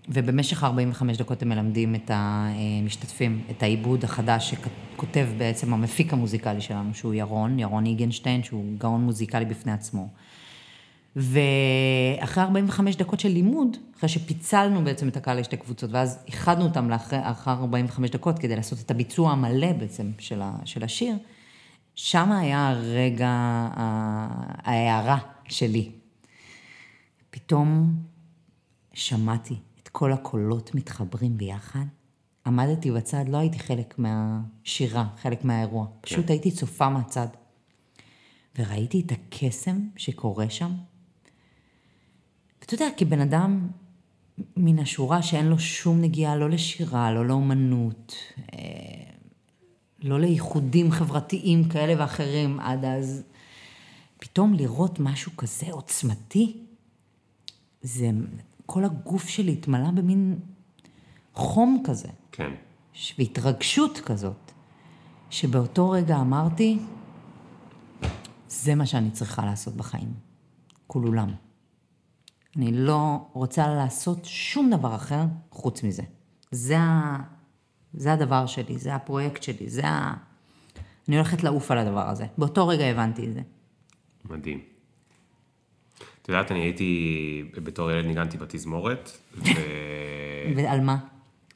ובמשך 45 דקות הם מלמדים את המשתתפים, את העיבוד החדש שכותב בעצם המפיק המוזיקלי שלנו, שהוא ירון, ירון איגנשטיין, שהוא גאון מוזיקלי בפני עצמו. ואחרי 45 דקות של לימוד, אחרי שפיצלנו בעצם את הקהל לשתי קבוצות, ואז איחדנו אותם לאחרי, אחרי 45 דקות כדי לעשות את הביצוע המלא בעצם של, ה, של השיר, שם היה הרגע, ההערה שלי. פתאום שמעתי כל הקולות מתחברים ביחד. עמדתי בצד, לא הייתי חלק מהשירה, חלק מהאירוע. פשוט כן. הייתי צופה מהצד. וראיתי את הקסם שקורה שם. ואתה יודע, כבן אדם מן השורה שאין לו שום נגיעה, לא לשירה, לא לאומנות, אה, לא לייחודים חברתיים כאלה ואחרים עד אז, פתאום לראות משהו כזה עוצמתי, זה, כל הגוף שלי התמלא במין חום כזה. כן. והתרגשות כזאת, שבאותו רגע אמרתי, זה מה שאני צריכה לעשות בחיים. כולולם. אני לא רוצה לעשות שום דבר אחר חוץ מזה. זה, ה... זה הדבר שלי, זה הפרויקט שלי, זה ה... אני הולכת לעוף על הדבר הזה. באותו רגע הבנתי את זה. מדהים. את יודעת, אני הייתי, בתור ילד ניגנתי בתזמורת, ו... ועל מה?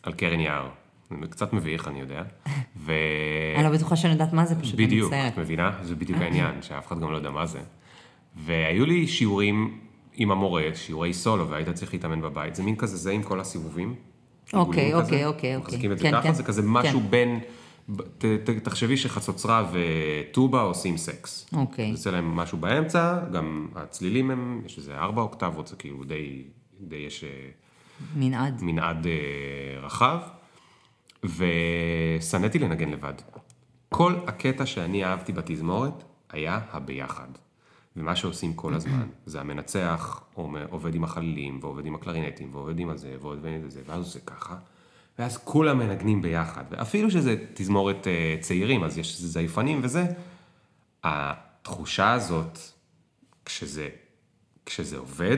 על קרן יער. זה קצת מביך, אני יודע. ו... אני לא בטוחה שאני יודעת מה זה, פשוט אני מצטערת. בדיוק, את מבינה? זה בדיוק העניין, שאף אחד גם לא יודע מה זה. והיו לי שיעורים עם המורה, שיעורי סולו, והיית צריך להתאמן בבית. זה מין כזה, זה עם כל הסיבובים. אוקיי, אוקיי, אוקיי. מחזיקים את זה כן, ככה, כן. זה כזה משהו כן. בין... ת, ת, תחשבי שחצוצרה וטובה עושים סקס. אוקיי. זה יוצא להם משהו באמצע, גם הצלילים הם, יש איזה ארבע אוקטבות, זה כאילו די, די יש... אה, מנעד. מנעד אה, רחב, ושנאתי לנגן לבד. כל הקטע שאני אהבתי בתזמורת היה הביחד. ומה שעושים כל הזמן, זה המנצח עובד עם החלילים, ועובד עם הקלרינטים, ועובד עם הזה, ועובד עם זה, ואז הוא עושה ככה, ואז כולם מנגנים ביחד. ואפילו שזה תזמורת אה, צעירים, אז יש זייפנים וזה, התחושה הזאת, כשזה, כשזה עובד,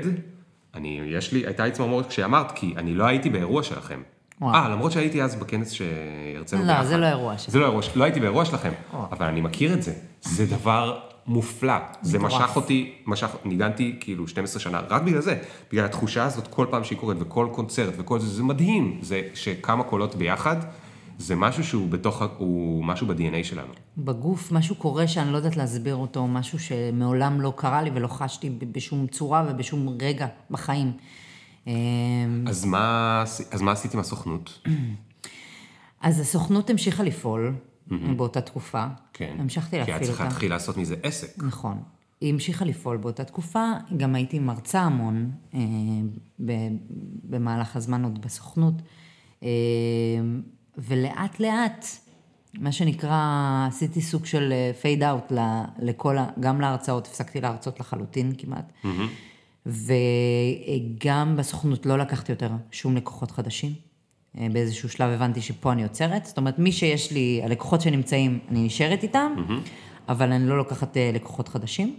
אני, יש לי, הייתה לי צמרמורת כשאמרת, כי אני לא הייתי באירוע שלכם. אה, למרות שהייתי אז בכנס שהרצינו ביחד. לא, זה לא אירוע שלכם. זה לא אירוע, לא הייתי באירוע שלכם, אבל אני מכיר את זה. זה דבר מופלא. זה משך אותי, משך, ניגנתי כאילו 12 שנה, רק בגלל זה, בגלל התחושה הזאת כל פעם שהיא קורית, וכל קונצרט וכל זה, זה מדהים. זה שכמה קולות ביחד, זה משהו שהוא בתוך, הוא משהו ב-DNA שלנו. בגוף, משהו קורה שאני לא יודעת להסביר אותו, משהו שמעולם לא קרה לי ולא חשתי בשום צורה ובשום רגע בחיים. אמ, אז מה, אז מה עשית עם הסוכנות? אז הסוכנות המשיכה לפעול. Mm-hmm. באותה תקופה. כן. המשכתי להפעיל אותה. כי את צריכה להתחיל לעשות מזה עסק. נכון. היא המשיכה לפעול באותה תקופה, גם הייתי מרצה המון אה, ב- במהלך הזמן עוד בסוכנות, אה, ולאט לאט, מה שנקרא, עשיתי סוג של פייד אאוט לכל, גם להרצאות, הפסקתי להרצות לחלוטין כמעט, mm-hmm. וגם בסוכנות לא לקחתי יותר שום לקוחות חדשים. אה, באיזשהו שלב הבנתי שפה אני עוצרת, זאת אומרת, מי שיש לי, הלקוחות שנמצאים, אני נשארת איתם, mm-hmm. אבל אני לא לוקחת אה, לקוחות חדשים.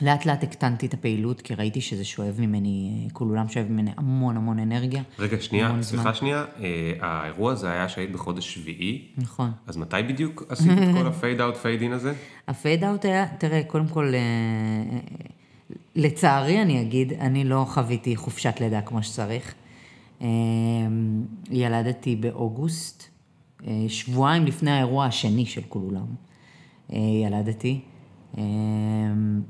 לאט לאט הקטנתי את הפעילות, כי ראיתי שזה שואב ממני, אה, כל עולם שואב ממני המון המון אנרגיה. רגע, שנייה, סליחה. שנייה, האירוע הזה היה שהיית בחודש שביעי. נכון. אז מתי בדיוק עשית את כל ה fade out, fade in הזה? ה fade out היה, תראה, קודם כל, לצערי אני אגיד, אני לא חוויתי חופשת לידה כמו שצריך. אמ, ילדתי באוגוסט, אה, שבועיים לפני האירוע השני של קולולם, אה, ילדתי. אמ,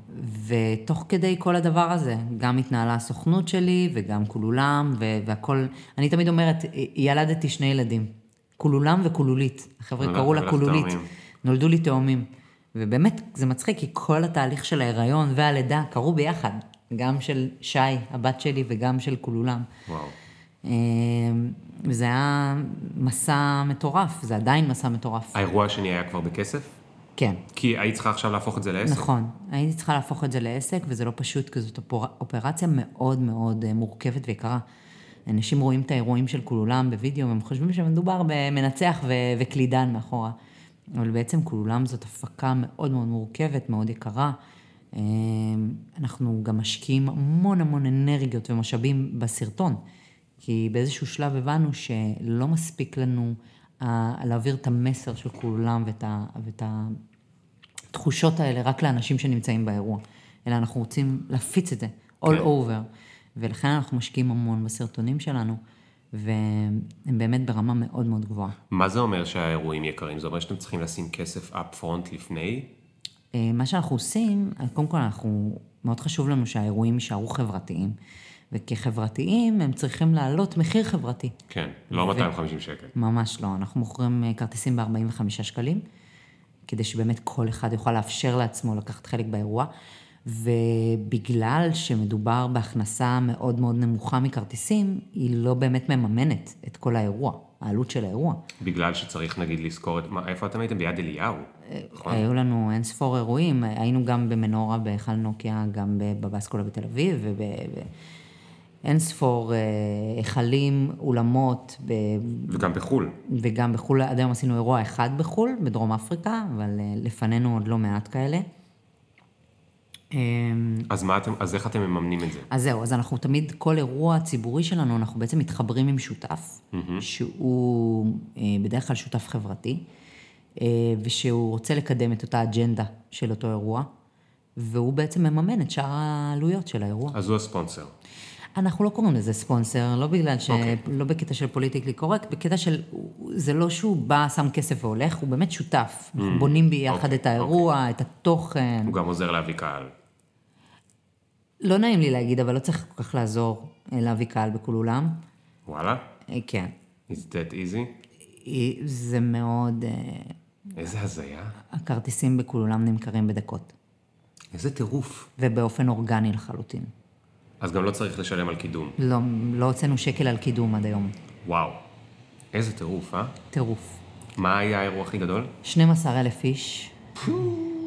ותוך כדי כל הדבר הזה, גם התנהלה הסוכנות שלי וגם קולולם והכל, אני תמיד אומרת, ילדתי שני ילדים, כולולם וכולולית, החבר'ה קראו לה כולולית, נולדו לי תאומים. ובאמת, זה מצחיק, כי כל התהליך של ההיריון והלידה קרו ביחד, גם של שי, הבת שלי, וגם של כולולם. וואו. אמ, וזה היה מסע מטורף, זה עדיין מסע מטורף. האירוע השני היה כבר בכסף? כן. כי היית צריכה עכשיו להפוך את זה לעסק? נכון, הייתי צריכה להפוך את זה לעסק, וזה לא פשוט, כי זאת אופרציה מאוד מאוד אה, מורכבת ויקרה. אנשים רואים את האירועים של כולם בווידאו, והם חושבים שמדובר במנצח ו- וקלידן מאחורה. אבל בעצם כולם זאת הפקה מאוד מאוד מורכבת, מאוד יקרה. אמ, אנחנו גם משקיעים המון המון אנרגיות ומשאבים בסרטון. כי באיזשהו שלב הבנו שלא מספיק לנו uh, להעביר את המסר של כולם ואת, ה, ואת התחושות האלה רק לאנשים שנמצאים באירוע, אלא אנחנו רוצים להפיץ את זה all כן. over, ולכן אנחנו משקיעים המון בסרטונים שלנו, והם באמת ברמה מאוד מאוד גבוהה. מה זה אומר שהאירועים יקרים? זה אומר שאתם צריכים לשים כסף up front לפני? אה, מה שאנחנו עושים, קודם כל אנחנו, מאוד חשוב לנו שהאירועים יישארו חברתיים. וכחברתיים הם צריכים להעלות מחיר חברתי. כן, לא ו... 250 שקל. ממש לא, אנחנו מוכרים אה, כרטיסים ב-45 שקלים, כדי שבאמת כל אחד יוכל לאפשר לעצמו לקחת חלק באירוע. ובגלל שמדובר בהכנסה מאוד מאוד נמוכה מכרטיסים, היא לא באמת מממנת את כל האירוע, העלות של האירוע. בגלל שצריך נגיד לזכור את, מה, איפה אתם הייתם? ביד אליהו, נכון? היו לנו אין ספור אירועים, היינו גם במנורה בהיכל נוקיה, גם בבאסקולה בתל אביב, ואין ספור אה, היכלים, אולמות. ב... וגם בחו"ל. וגם בחו"ל, עד היום עשינו אירוע אחד בחו"ל, בדרום אפריקה, אבל אה, לפנינו עוד לא מעט כאלה. אמ, אז, מה אתם, אז איך אתם מממנים את זה? אז זהו, אז אנחנו תמיד, כל אירוע ציבורי שלנו, אנחנו בעצם מתחברים עם שותף, mm-hmm. שהוא אה, בדרך כלל שותף חברתי, אה, ושהוא רוצה לקדם את אותה אג'נדה של אותו אירוע, והוא בעצם מממן את שאר העלויות של האירוע. אז הוא הספונסר. אנחנו לא קוראים לזה ספונסר, לא בגלל ש... Okay. אוקיי. לא בקטע של פוליטיקלי קורקט, בקטע של... זה לא שהוא בא, שם כסף והולך, הוא באמת שותף. Mm. אנחנו בונים ביחד okay. אוקיי, את האירוע, okay. אוקיי. את התוכן. הוא גם עוזר להביא קהל. לא נעים לי להגיד, אבל לא צריך כל כך לעזור אה, להביא קהל בכל אולם. וואלה? אה, כן. Is that easy? זה מאוד... אה, איזה הזיה. הכרטיסים בכל אולם נמכרים בדקות. איזה טירוף. ובאופן אורגני לחלוטין. אז גם לא צריך לשלם על קידום. לא, לא הוצאנו שקל על קידום עד היום. וואו. איזה טירוף, אה? טירוף. מה היה האירוע הכי גדול? 12 אלף איש.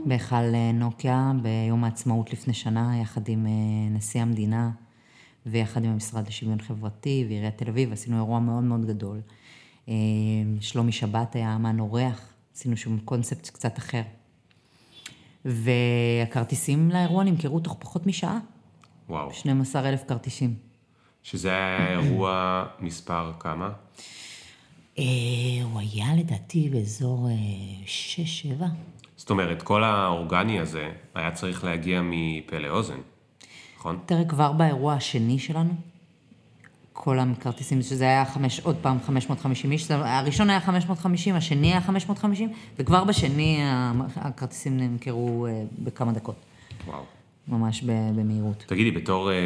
בהיכל אה, נוקיה ביום העצמאות לפני שנה, יחד עם אה, נשיא המדינה ויחד עם המשרד לשוויון חברתי ועיריית תל אביב, עשינו אירוע מאוד מאוד גדול. אה, שלומי שבת היה אמן אורח, עשינו שם קונספט קצת אחר. והכרטיסים לאירוע נמכרו תוך פחות משעה. וואו. 12 אלף כרטיסים. שזה היה אירוע מספר כמה? הוא היה לדעתי באזור 6-7. זאת אומרת, כל האורגני הזה היה צריך להגיע מפה לאוזן, נכון? תראה, כבר באירוע השני שלנו, כל הכרטיסים, שזה היה חמש, עוד פעם 550 איש, הראשון היה 550, השני היה 550, וכבר בשני הכרטיסים נמכרו אה, בכמה דקות. וואו. ממש במהירות. תגידי, בתור אה,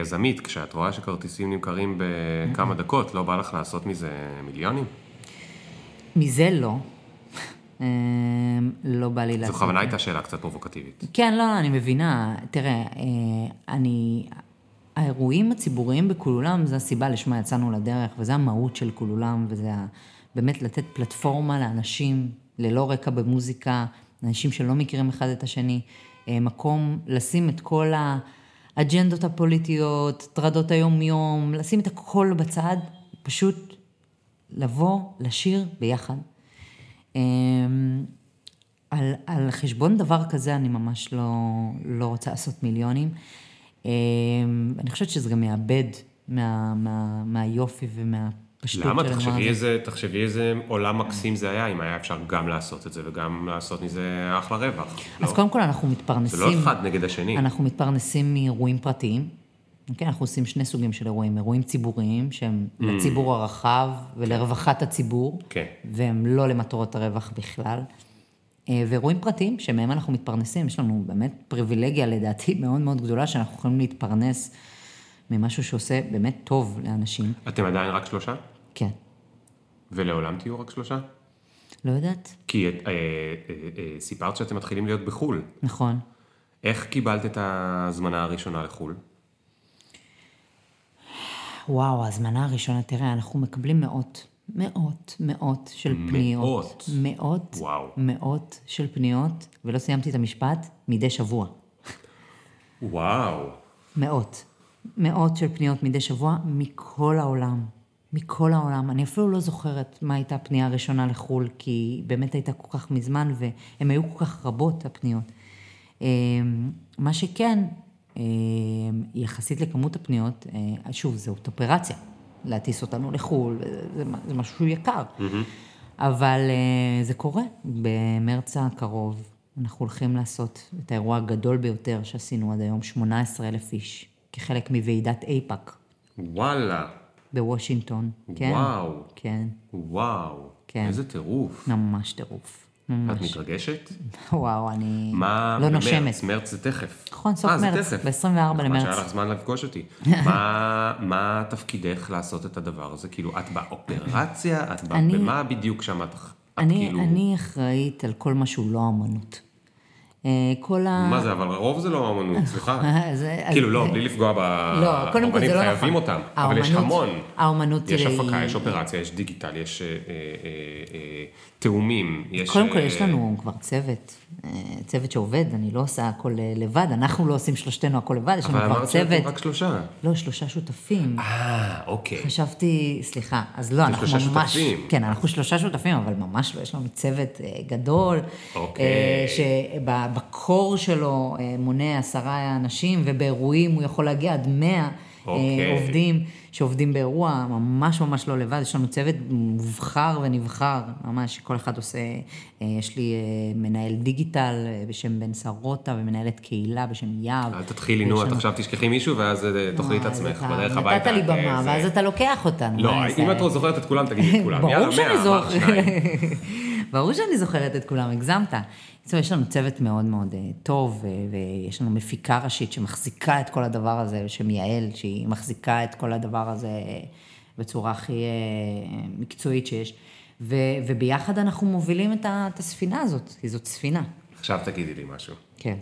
יזמית, כשאת רואה שכרטיסים נמכרים בכמה דקות, לא בא לך לעשות מזה מיליונים? מזה לא. אמ, לא בא לי לעשות. זו בכוונה הייתה שאלה קצת פרובוקטיבית. כן, לא, לא, אני מבינה. תראה, אה, אני... האירועים הציבוריים בכולולם, זו הסיבה לשמה יצאנו לדרך, וזה המהות של כולולם, וזה באמת לתת פלטפורמה לאנשים ללא רקע במוזיקה, אנשים שלא מכירים אחד את השני, אה, מקום לשים את כל האג'נדות הפוליטיות, טרדות היום-יום, לשים את הכל בצד, פשוט לבוא, לשיר ביחד. אמ, על, על חשבון דבר כזה אני ממש לא, לא רוצה לעשות מיליונים. אמ, אני חושבת שזה גם יאבד מה, מה, מהיופי של. למה? איזה, תחשבי איזה עולם מקסים זה היה, אם היה אפשר גם לעשות את זה וגם לעשות מזה אחלה רווח. אז לא? קודם כל אנחנו מתפרנסים... זה לא אחד נגד השני. אנחנו מתפרנסים מאירועים פרטיים. אוקיי, אנחנו עושים שני סוגים של אירועים, אירועים ציבוריים שהם mm. לציבור הרחב ולרווחת הציבור, כן. והם לא למטרות הרווח בכלל. אה, ואירועים פרטיים שמהם אנחנו מתפרנסים, יש לנו באמת פריבילגיה לדעתי מאוד מאוד גדולה שאנחנו יכולים להתפרנס ממשהו שעושה באמת טוב לאנשים. אתם עדיין רק שלושה? כן. ולעולם תהיו רק שלושה? לא יודעת. כי אה, אה, אה, סיפרת שאתם מתחילים להיות בחו"ל. נכון. איך קיבלת את ההזמנה הראשונה לחו"ל? וואו, ההזמנה הראשונה, תראה, אנחנו מקבלים מאות, מאות, מאות של פניות. מאות? מאות. וואו. מאות של פניות, ולא סיימתי את המשפט, מדי שבוע. וואו. מאות. מאות של פניות מדי שבוע מכל העולם. מכל העולם. אני אפילו לא זוכרת מה הייתה הפנייה הראשונה לחו"ל, כי באמת הייתה כל כך מזמן, והן היו כל כך רבות, הפניות. אמ, מה שכן, אה, יחסית לכמות הפניות, אה, שוב, זאת אופרציה, להטיס אותנו לחו"ל, זה, זה משהו יקר. Mm-hmm. אבל אה, זה קורה. במרץ הקרוב אנחנו הולכים לעשות את האירוע הגדול ביותר שעשינו עד היום, 18 אלף איש, כחלק מוועידת אייפאק. וואלה. בוושינגטון. כן. וואו. כן, וואו. כן. איזה טירוף. ממש טירוף. את ממש. מתרגשת? וואו, אני מה לא במרץ? נושמת. מרץ זה תכף. נכון, סוף אה, זה מרץ, תכף. ב-24 נחמד למרץ. שהיה לך זמן לפגוש אותי. מה, מה תפקידך לעשות את הדבר הזה? כאילו, את באופרציה? את ב... אני- במה בדיוק שם את, את אני, כאילו... אני אחראית על כל מה שהוא לא אמנות. אה, כל ה... מה זה, אבל הרוב זה לא אמנות, סליחה. כאילו, לא, בלי לפגוע ב... לא, לא חייבים. אותם, אבל יש האומנות- המון. האומנות יש היא- הפקה, יש אופרציה, יש דיגיטל, יש אה, אה, תאומים, יש... קודם כל, יש לנו כבר צוות, צוות שעובד, אני לא עושה הכל לבד, אנחנו לא עושים שלושתנו הכל לבד, יש לנו אבל כבר אמרת שאתם צוות. רק שלושה. לא, שלושה שותפים. אה, אוקיי. חשבתי, סליחה, אז לא, אנחנו שלושה ממש... שותפים. כן, אנחנו שלושה שותפים, אבל ממש לא, יש לנו צוות גדול. אוקיי. אה, שבקור שלו אה, מונה עשרה אנשים, ובאירועים הוא יכול להגיע עד מאה אוקיי. עובדים שעובדים באירוע, ממש ממש לא לבד. יש לנו צוות מובחר ונבחר, ממש, כל אחד עושה... אה, יש לי אה, מנהל דיגיטל אה, בשם בן סרוטה, ומנהלת קהילה בשם יהב. אל תתחילי, נו, את עכשיו תשכחי מישהו, ואז אה, תאכלי את עצמך בדרך הביתה. נתת לי במה, זה- ואז אתה לוקח אותנו. לא, מה אם זה? את זוכרת את כולם, תגידי את כולם. ברור שאני זוכרת. ברור שאני זוכרת את כולם, הגזמת. בקיצור, יש לנו צוות מאוד מאוד אה, טוב, ו- ויש לנו מפיקה ראשית שמחזיקה את כל הדבר הזה, בשם יעל, שהיא מחזיקה את כל הדבר הזה אה, בצורה הכי אה, מקצועית שיש. ו- וביחד אנחנו מובילים את ה- את הספינה הזאת, כי זאת ספינה. עכשיו תגידי לי משהו. כן.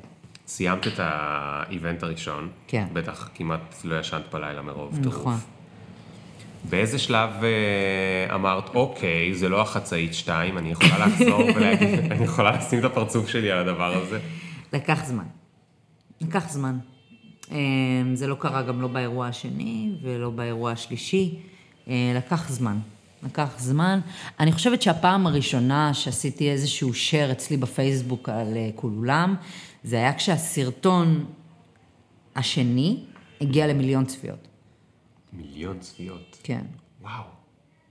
סיימת את האיבנט הראשון. כן. בטח כמעט לא ישנת בלילה מרוב נכון. טירוף. באיזה שלב אה, אמרת, אוקיי, זה לא החצאית 2, אני יכולה לחזור ולהגיד, אני יכולה לשים את הפרצוף שלי על הדבר הזה? לקח זמן. לקח זמן. אמ, זה לא קרה גם לא באירוע השני ולא באירוע השלישי. אה, לקח זמן. לקח זמן. אני חושבת שהפעם הראשונה שעשיתי איזשהו share אצלי בפייסבוק על אה, כולם, זה היה כשהסרטון השני הגיע למיליון צפיות. מיליון צפיות. כן. וואו.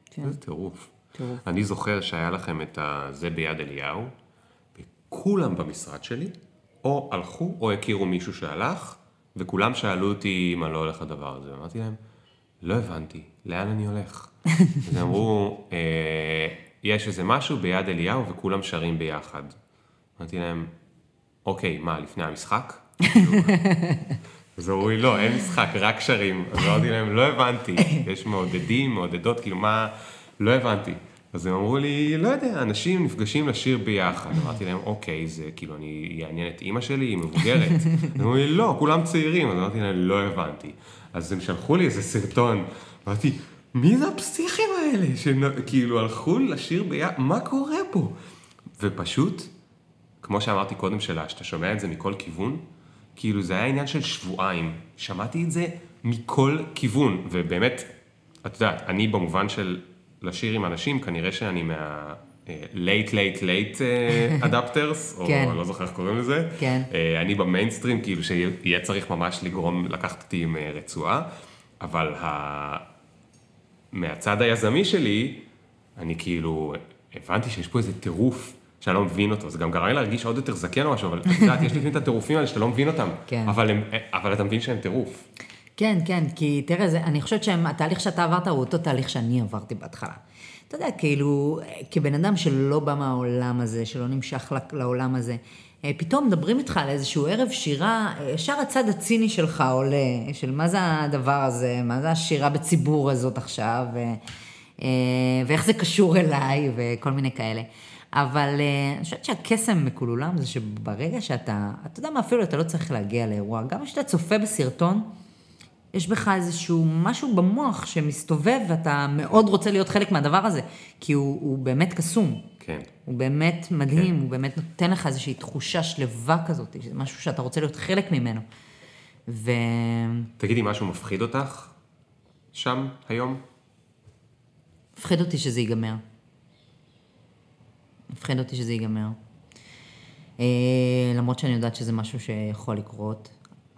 כן. איזה טירוף. טירוף. אני זוכר שהיה לכם את זה ביד אליהו, וכולם במשרד שלי, או הלכו או הכירו מישהו שהלך, וכולם שאלו אותי אני לא הולך לדבר הזה. אמרתי להם, לא הבנתי, לאן אני הולך? אז אמרו, אה, יש איזה משהו ביד אליהו וכולם שרים ביחד. אמרתי להם, אוקיי, מה, לפני המשחק? אז אמרו לי, לא, אין משחק, רק שרים. אז אמרתי להם, לא הבנתי, יש מעודדים, מעודדות, כאילו מה, לא הבנתי. אז הם אמרו לי, לא יודע, אנשים נפגשים לשיר ביחד. אמרתי להם, אוקיי, זה כאילו, אני אעניין את אימא שלי, היא מבוגרת. הם אמרו לי, לא, כולם צעירים. אז אמרתי להם, לא הבנתי. אז הם שלחו לי איזה סרטון. אמרתי, מי זה הפסיכים האלה? שכאילו הלכו לשיר ביחד, מה קורה פה? ופשוט, כמו שאמרתי קודם שלה, שאתה שומע את זה מכל כיוון, כאילו זה היה עניין של שבועיים. שמעתי את זה מכל כיוון, ובאמת, את יודעת, אני במובן של לשיר עם אנשים, כנראה שאני מה... late late late adopters, או כן. לא זוכר איך קוראים לזה. כן. אה, אני במיינסטרים, כאילו שיהיה צריך ממש לגרום, לקחת אותי עם אה, רצועה, אבל ה... מהצד היזמי שלי, אני כאילו, הבנתי שיש פה איזה טירוף שאני לא מבין אותו, זה גם גרם לי להרגיש עוד יותר זקן או משהו, אבל את יודעת, יש לפעמים את הטירופים האלה שאתה לא מבין אותם, כן. אבל, הם, אבל אתה מבין שהם טירוף. כן, כן, כי תראה, זה, אני חושבת שהתהליך שאתה עברת הוא אותו תהליך שאני עברתי בהתחלה. אתה יודע, כאילו, כבן אדם שלא בא מהעולם הזה, שלא נמשך לעולם הזה, אה, פתאום מדברים איתך על איזשהו ערב שירה, אה, ישר הצד הציני שלך עולה, של מה זה הדבר הזה, מה זה השירה בציבור הזאת עכשיו, אה, ואיך זה קשור אליי, וכל מיני כאלה. אבל אה, אני חושבת שהקסם מכולולם זה שברגע שאתה, אתה יודע מה, אפילו אתה לא צריך להגיע לאירוע, גם כשאתה צופה בסרטון, יש בך איזשהו משהו במוח שמסתובב ואתה מאוד רוצה להיות חלק מהדבר הזה, כי הוא, הוא באמת קסום. כן. הוא באמת מדהים, הוא באמת נותן לך איזושהי תחושה שלווה כזאת, שזה משהו שאתה רוצה להיות חלק ממנו. ו... תגידי, משהו מפחיד אותך שם היום? מפחיד אותי שזה ייגמר. מפחיד אותי שזה ייגמר. אה, למרות שאני יודעת שזה משהו שיכול לקרות,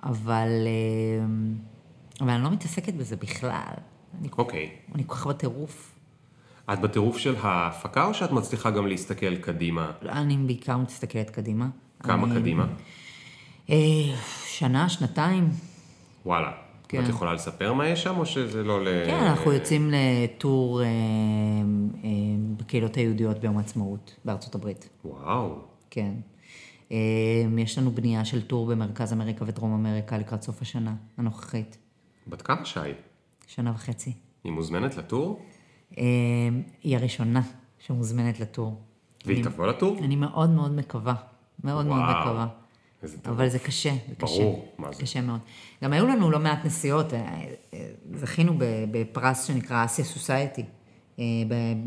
אבל, אה, אבל אני לא מתעסקת בזה בכלל. אני, אוקיי. אני כל כך בטירוף. את בטירוף של ההפקה, או שאת מצליחה גם להסתכל קדימה? אני בעיקר מסתכלת קדימה. כמה אני- קדימה? אה, שנה, שנתיים. וואלה. כן. את יכולה לספר מה יש שם, או שזה לא ל... כן, אנחנו יוצאים לטור אה, אה, בקהילות היהודיות ביום העצמאות בארצות הברית. וואו. כן. אה, יש לנו בנייה של טור במרכז אמריקה ודרום אמריקה לקראת סוף השנה הנוכחית. בת כמה שי? שנה וחצי. היא מוזמנת לטור? אה, היא הראשונה שמוזמנת לטור. והיא אני- תבוא לטור? אני מאוד מאוד מקווה. מאוד מאוד וואו. מקווה. איזה טוב. אבל זה קשה, זה קשה. ברור, מה זה. קשה מאוד. גם היו לנו לא מעט נסיעות, אה, אה, זכינו בפרס שנקרא אסיה סוסייטי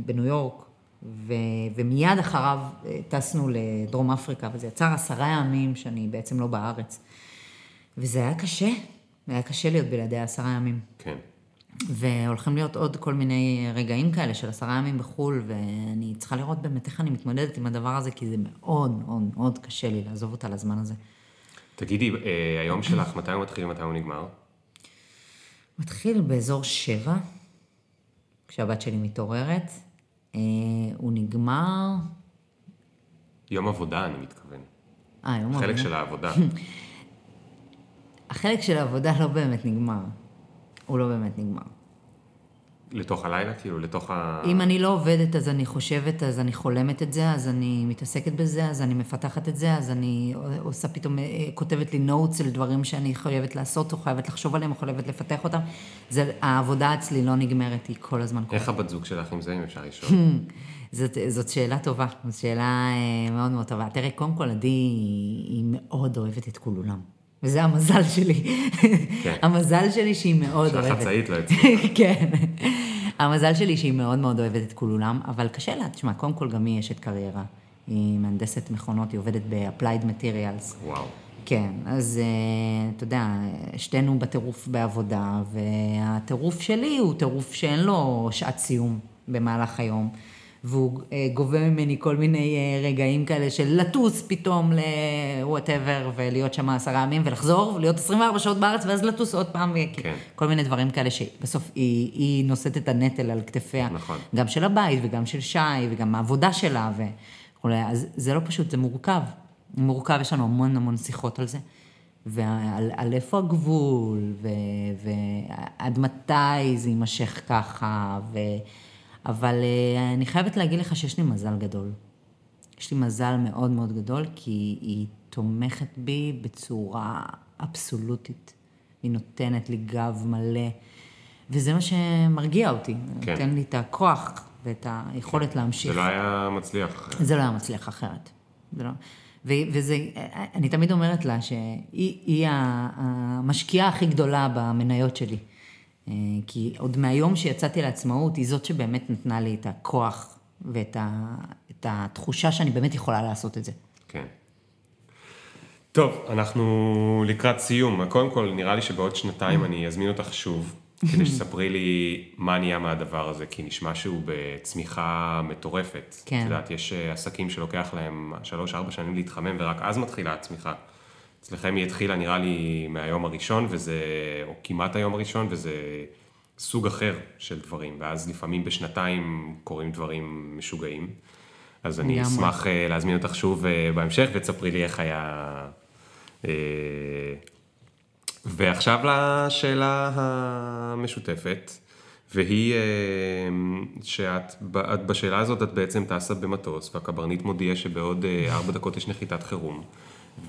בניו יורק, ו- ומיד אחריו אה, טסנו לדרום אפריקה, וזה יצר עשרה ימים שאני בעצם לא בארץ. וזה היה קשה, היה קשה להיות בלעדי עשרה ימים. כן. והולכים להיות עוד כל מיני רגעים כאלה של עשרה ימים בחו"ל, ואני צריכה לראות באמת איך אני מתמודדת עם הדבר הזה, כי זה מאוד מאוד מאוד קשה לי לעזוב אותה לזמן הזה. תגידי, אה, היום שלך, מתי הוא מתחיל ומתי הוא נגמר? מתחיל באזור שבע, כשהבת שלי מתעוררת. אה, הוא נגמר... יום עבודה, אני מתכוון. אה, יום חלק עבודה. של העבודה. החלק של העבודה לא באמת נגמר. הוא לא באמת נגמר. לתוך הלילה, כאילו, לתוך ה... אם אני לא עובדת, אז אני חושבת, אז אני חולמת את זה, אז אני מתעסקת בזה, אז אני מפתחת את זה, אז אני עושה פתאום, אה, כותבת לי נוטס של דברים שאני חייבת לעשות, או חייבת לחשוב עליהם, או חייבת לפתח אותם. זה, העבודה אצלי לא נגמרת, היא כל הזמן קורית. איך הבת זוג שלך עם זה, אם אפשר לשאול? זאת, זאת שאלה טובה, זאת שאלה אה, מאוד מאוד טובה. תראה, קודם כל, עדי היא, היא מאוד אוהבת את כולולם. וזה המזל שלי. כן. המזל שלי שהיא מאוד אוהבת. שהחצאית לא הצליחה. כן. המזל שלי שהיא מאוד מאוד אוהבת את כולולם, אבל קשה לה, תשמע, קודם כל גם היא אשת קריירה. היא מהנדסת מכונות, היא עובדת ב-Applied Materials. וואו. כן, אז אה, אתה יודע, שתינו בטירוף בעבודה, והטירוף שלי הוא טירוף שאין לו שעת סיום במהלך היום. והוא אה, גובה ממני כל מיני אה, רגעים כאלה של לטוס פתאום ל-whatever, ולהיות שם עשרה ימים, ולחזור, ולהיות 24 שעות בארץ, ואז לטוס עוד פעם, כן. כל מיני דברים כאלה שבסוף היא, היא נושאת את הנטל על כתפיה. נכון. גם של הבית, וגם של שי, וגם העבודה שלה, וכולי. אז זה לא פשוט, זה מורכב. מורכב, יש לנו המון המון שיחות על זה. ועל על איפה הגבול, ועד מתי זה יימשך ככה, ו... אבל אה, אני חייבת להגיד לך שיש לי מזל גדול. יש לי מזל מאוד מאוד גדול, כי היא תומכת בי בצורה אבסולוטית. היא נותנת לי גב מלא, וזה מה שמרגיע אותי. כן. נותן לי את הכוח ואת היכולת להמשיך. זה לא היה מצליח. זה לא היה מצליח אחרת. זה לא... ו- וזה, אני תמיד אומרת לה שהיא המשקיעה הכי גדולה במניות שלי. אה, כי עוד מהיום שיצאתי לעצמאות, היא זאת שבאמת נתנה לי את הכוח ואת ה, את התחושה שאני באמת יכולה לעשות את זה. כן. טוב, אנחנו לקראת סיום. קודם כל, נראה לי שבעוד שנתיים אני אזמין אותך שוב, כדי שתספרי לי מה נהיה מהדבר הזה, כי נשמע שהוא בצמיחה מטורפת. כן. את יודעת, יש אה, עסקים שלוקח להם שלוש-ארבע שנים להתחמם, ורק אז מתחילה הצמיחה. אצלכם היא התחילה, נראה לי, מהיום הראשון, וזה, או כמעט היום הראשון, וזה סוג אחר של דברים, ואז לפעמים בשנתיים קורים דברים משוגעים. אז אני לגמרי. אשמח אה, להזמין אותך שוב אה, בהמשך, ותספרי לי איך היה... אה, ועכשיו לשאלה המשותפת, והיא שאת את בשאלה הזאת את בעצם טסה במטוס, והקברניט מודיע שבעוד ארבע דקות יש נחיתת חירום,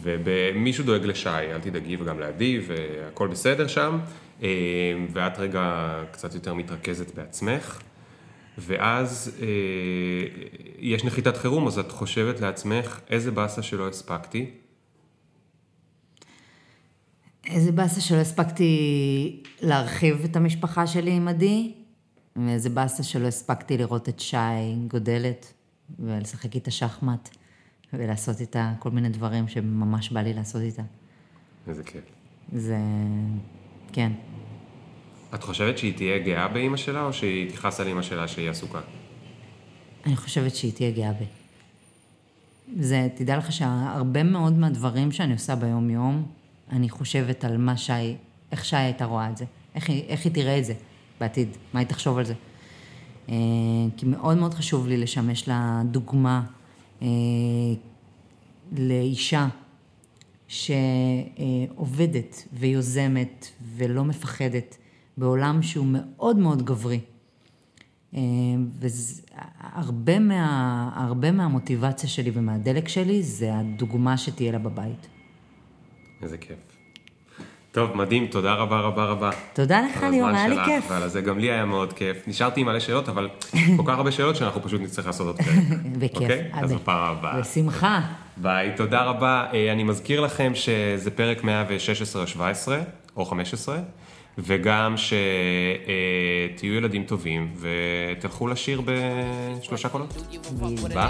ומישהו דואג לשי, אל תדאגי, וגם לעדי, והכל בסדר שם, אה, ואת רגע קצת יותר מתרכזת בעצמך. ואז אה, יש נחיתת חירום, אז את חושבת לעצמך, איזה באסה שלא הספקתי, איזה באסה שלא הספקתי להרחיב את המשפחה שלי עם עדי, ואיזה באסה שלא הספקתי לראות את שי גודלת, ולשחק איתה שחמט, ולעשות איתה כל מיני דברים שממש בא לי לעשות איתה. איזה כיף. זה... כן. את חושבת שהיא תהיה גאה באימא שלה, או שהיא תכעס על אימא שלה שהיא עסוקה? אני חושבת שהיא תהיה גאה בי. זה, תדע לך שהרבה מאוד מהדברים שאני עושה ביום-יום, אני חושבת על מה שי, איך שי הייתה רואה את זה, איך היא, איך היא תראה את זה בעתיד, מה היא תחשוב על זה. אה, כי מאוד מאוד חשוב לי לשמש לה דוגמה לאישה שעובדת ויוזמת ולא מפחדת בעולם שהוא מאוד מאוד גברי. והרבה מה, מהמוטיבציה שלי ומהדלק שלי זה הדוגמה שתהיה לה בבית. איזה כיף. טוב, מדהים, תודה רבה רבה רבה. תודה לך, ליאור, היה לי כיף. ועל זה גם לי היה מאוד כיף. נשארתי עם מלא שאלות, אבל כל כך הרבה שאלות שאנחנו פשוט נצטרך לעשות עוד פרק. בכיף. אוקיי? אז בפעם הבאה. בשמחה. ביי, תודה רבה. אה, אני מזכיר לכם שזה פרק 116 או 17, או 15. וגם שתהיו ילדים טובים ותלכו לשיר בשלושה קולות. ביי.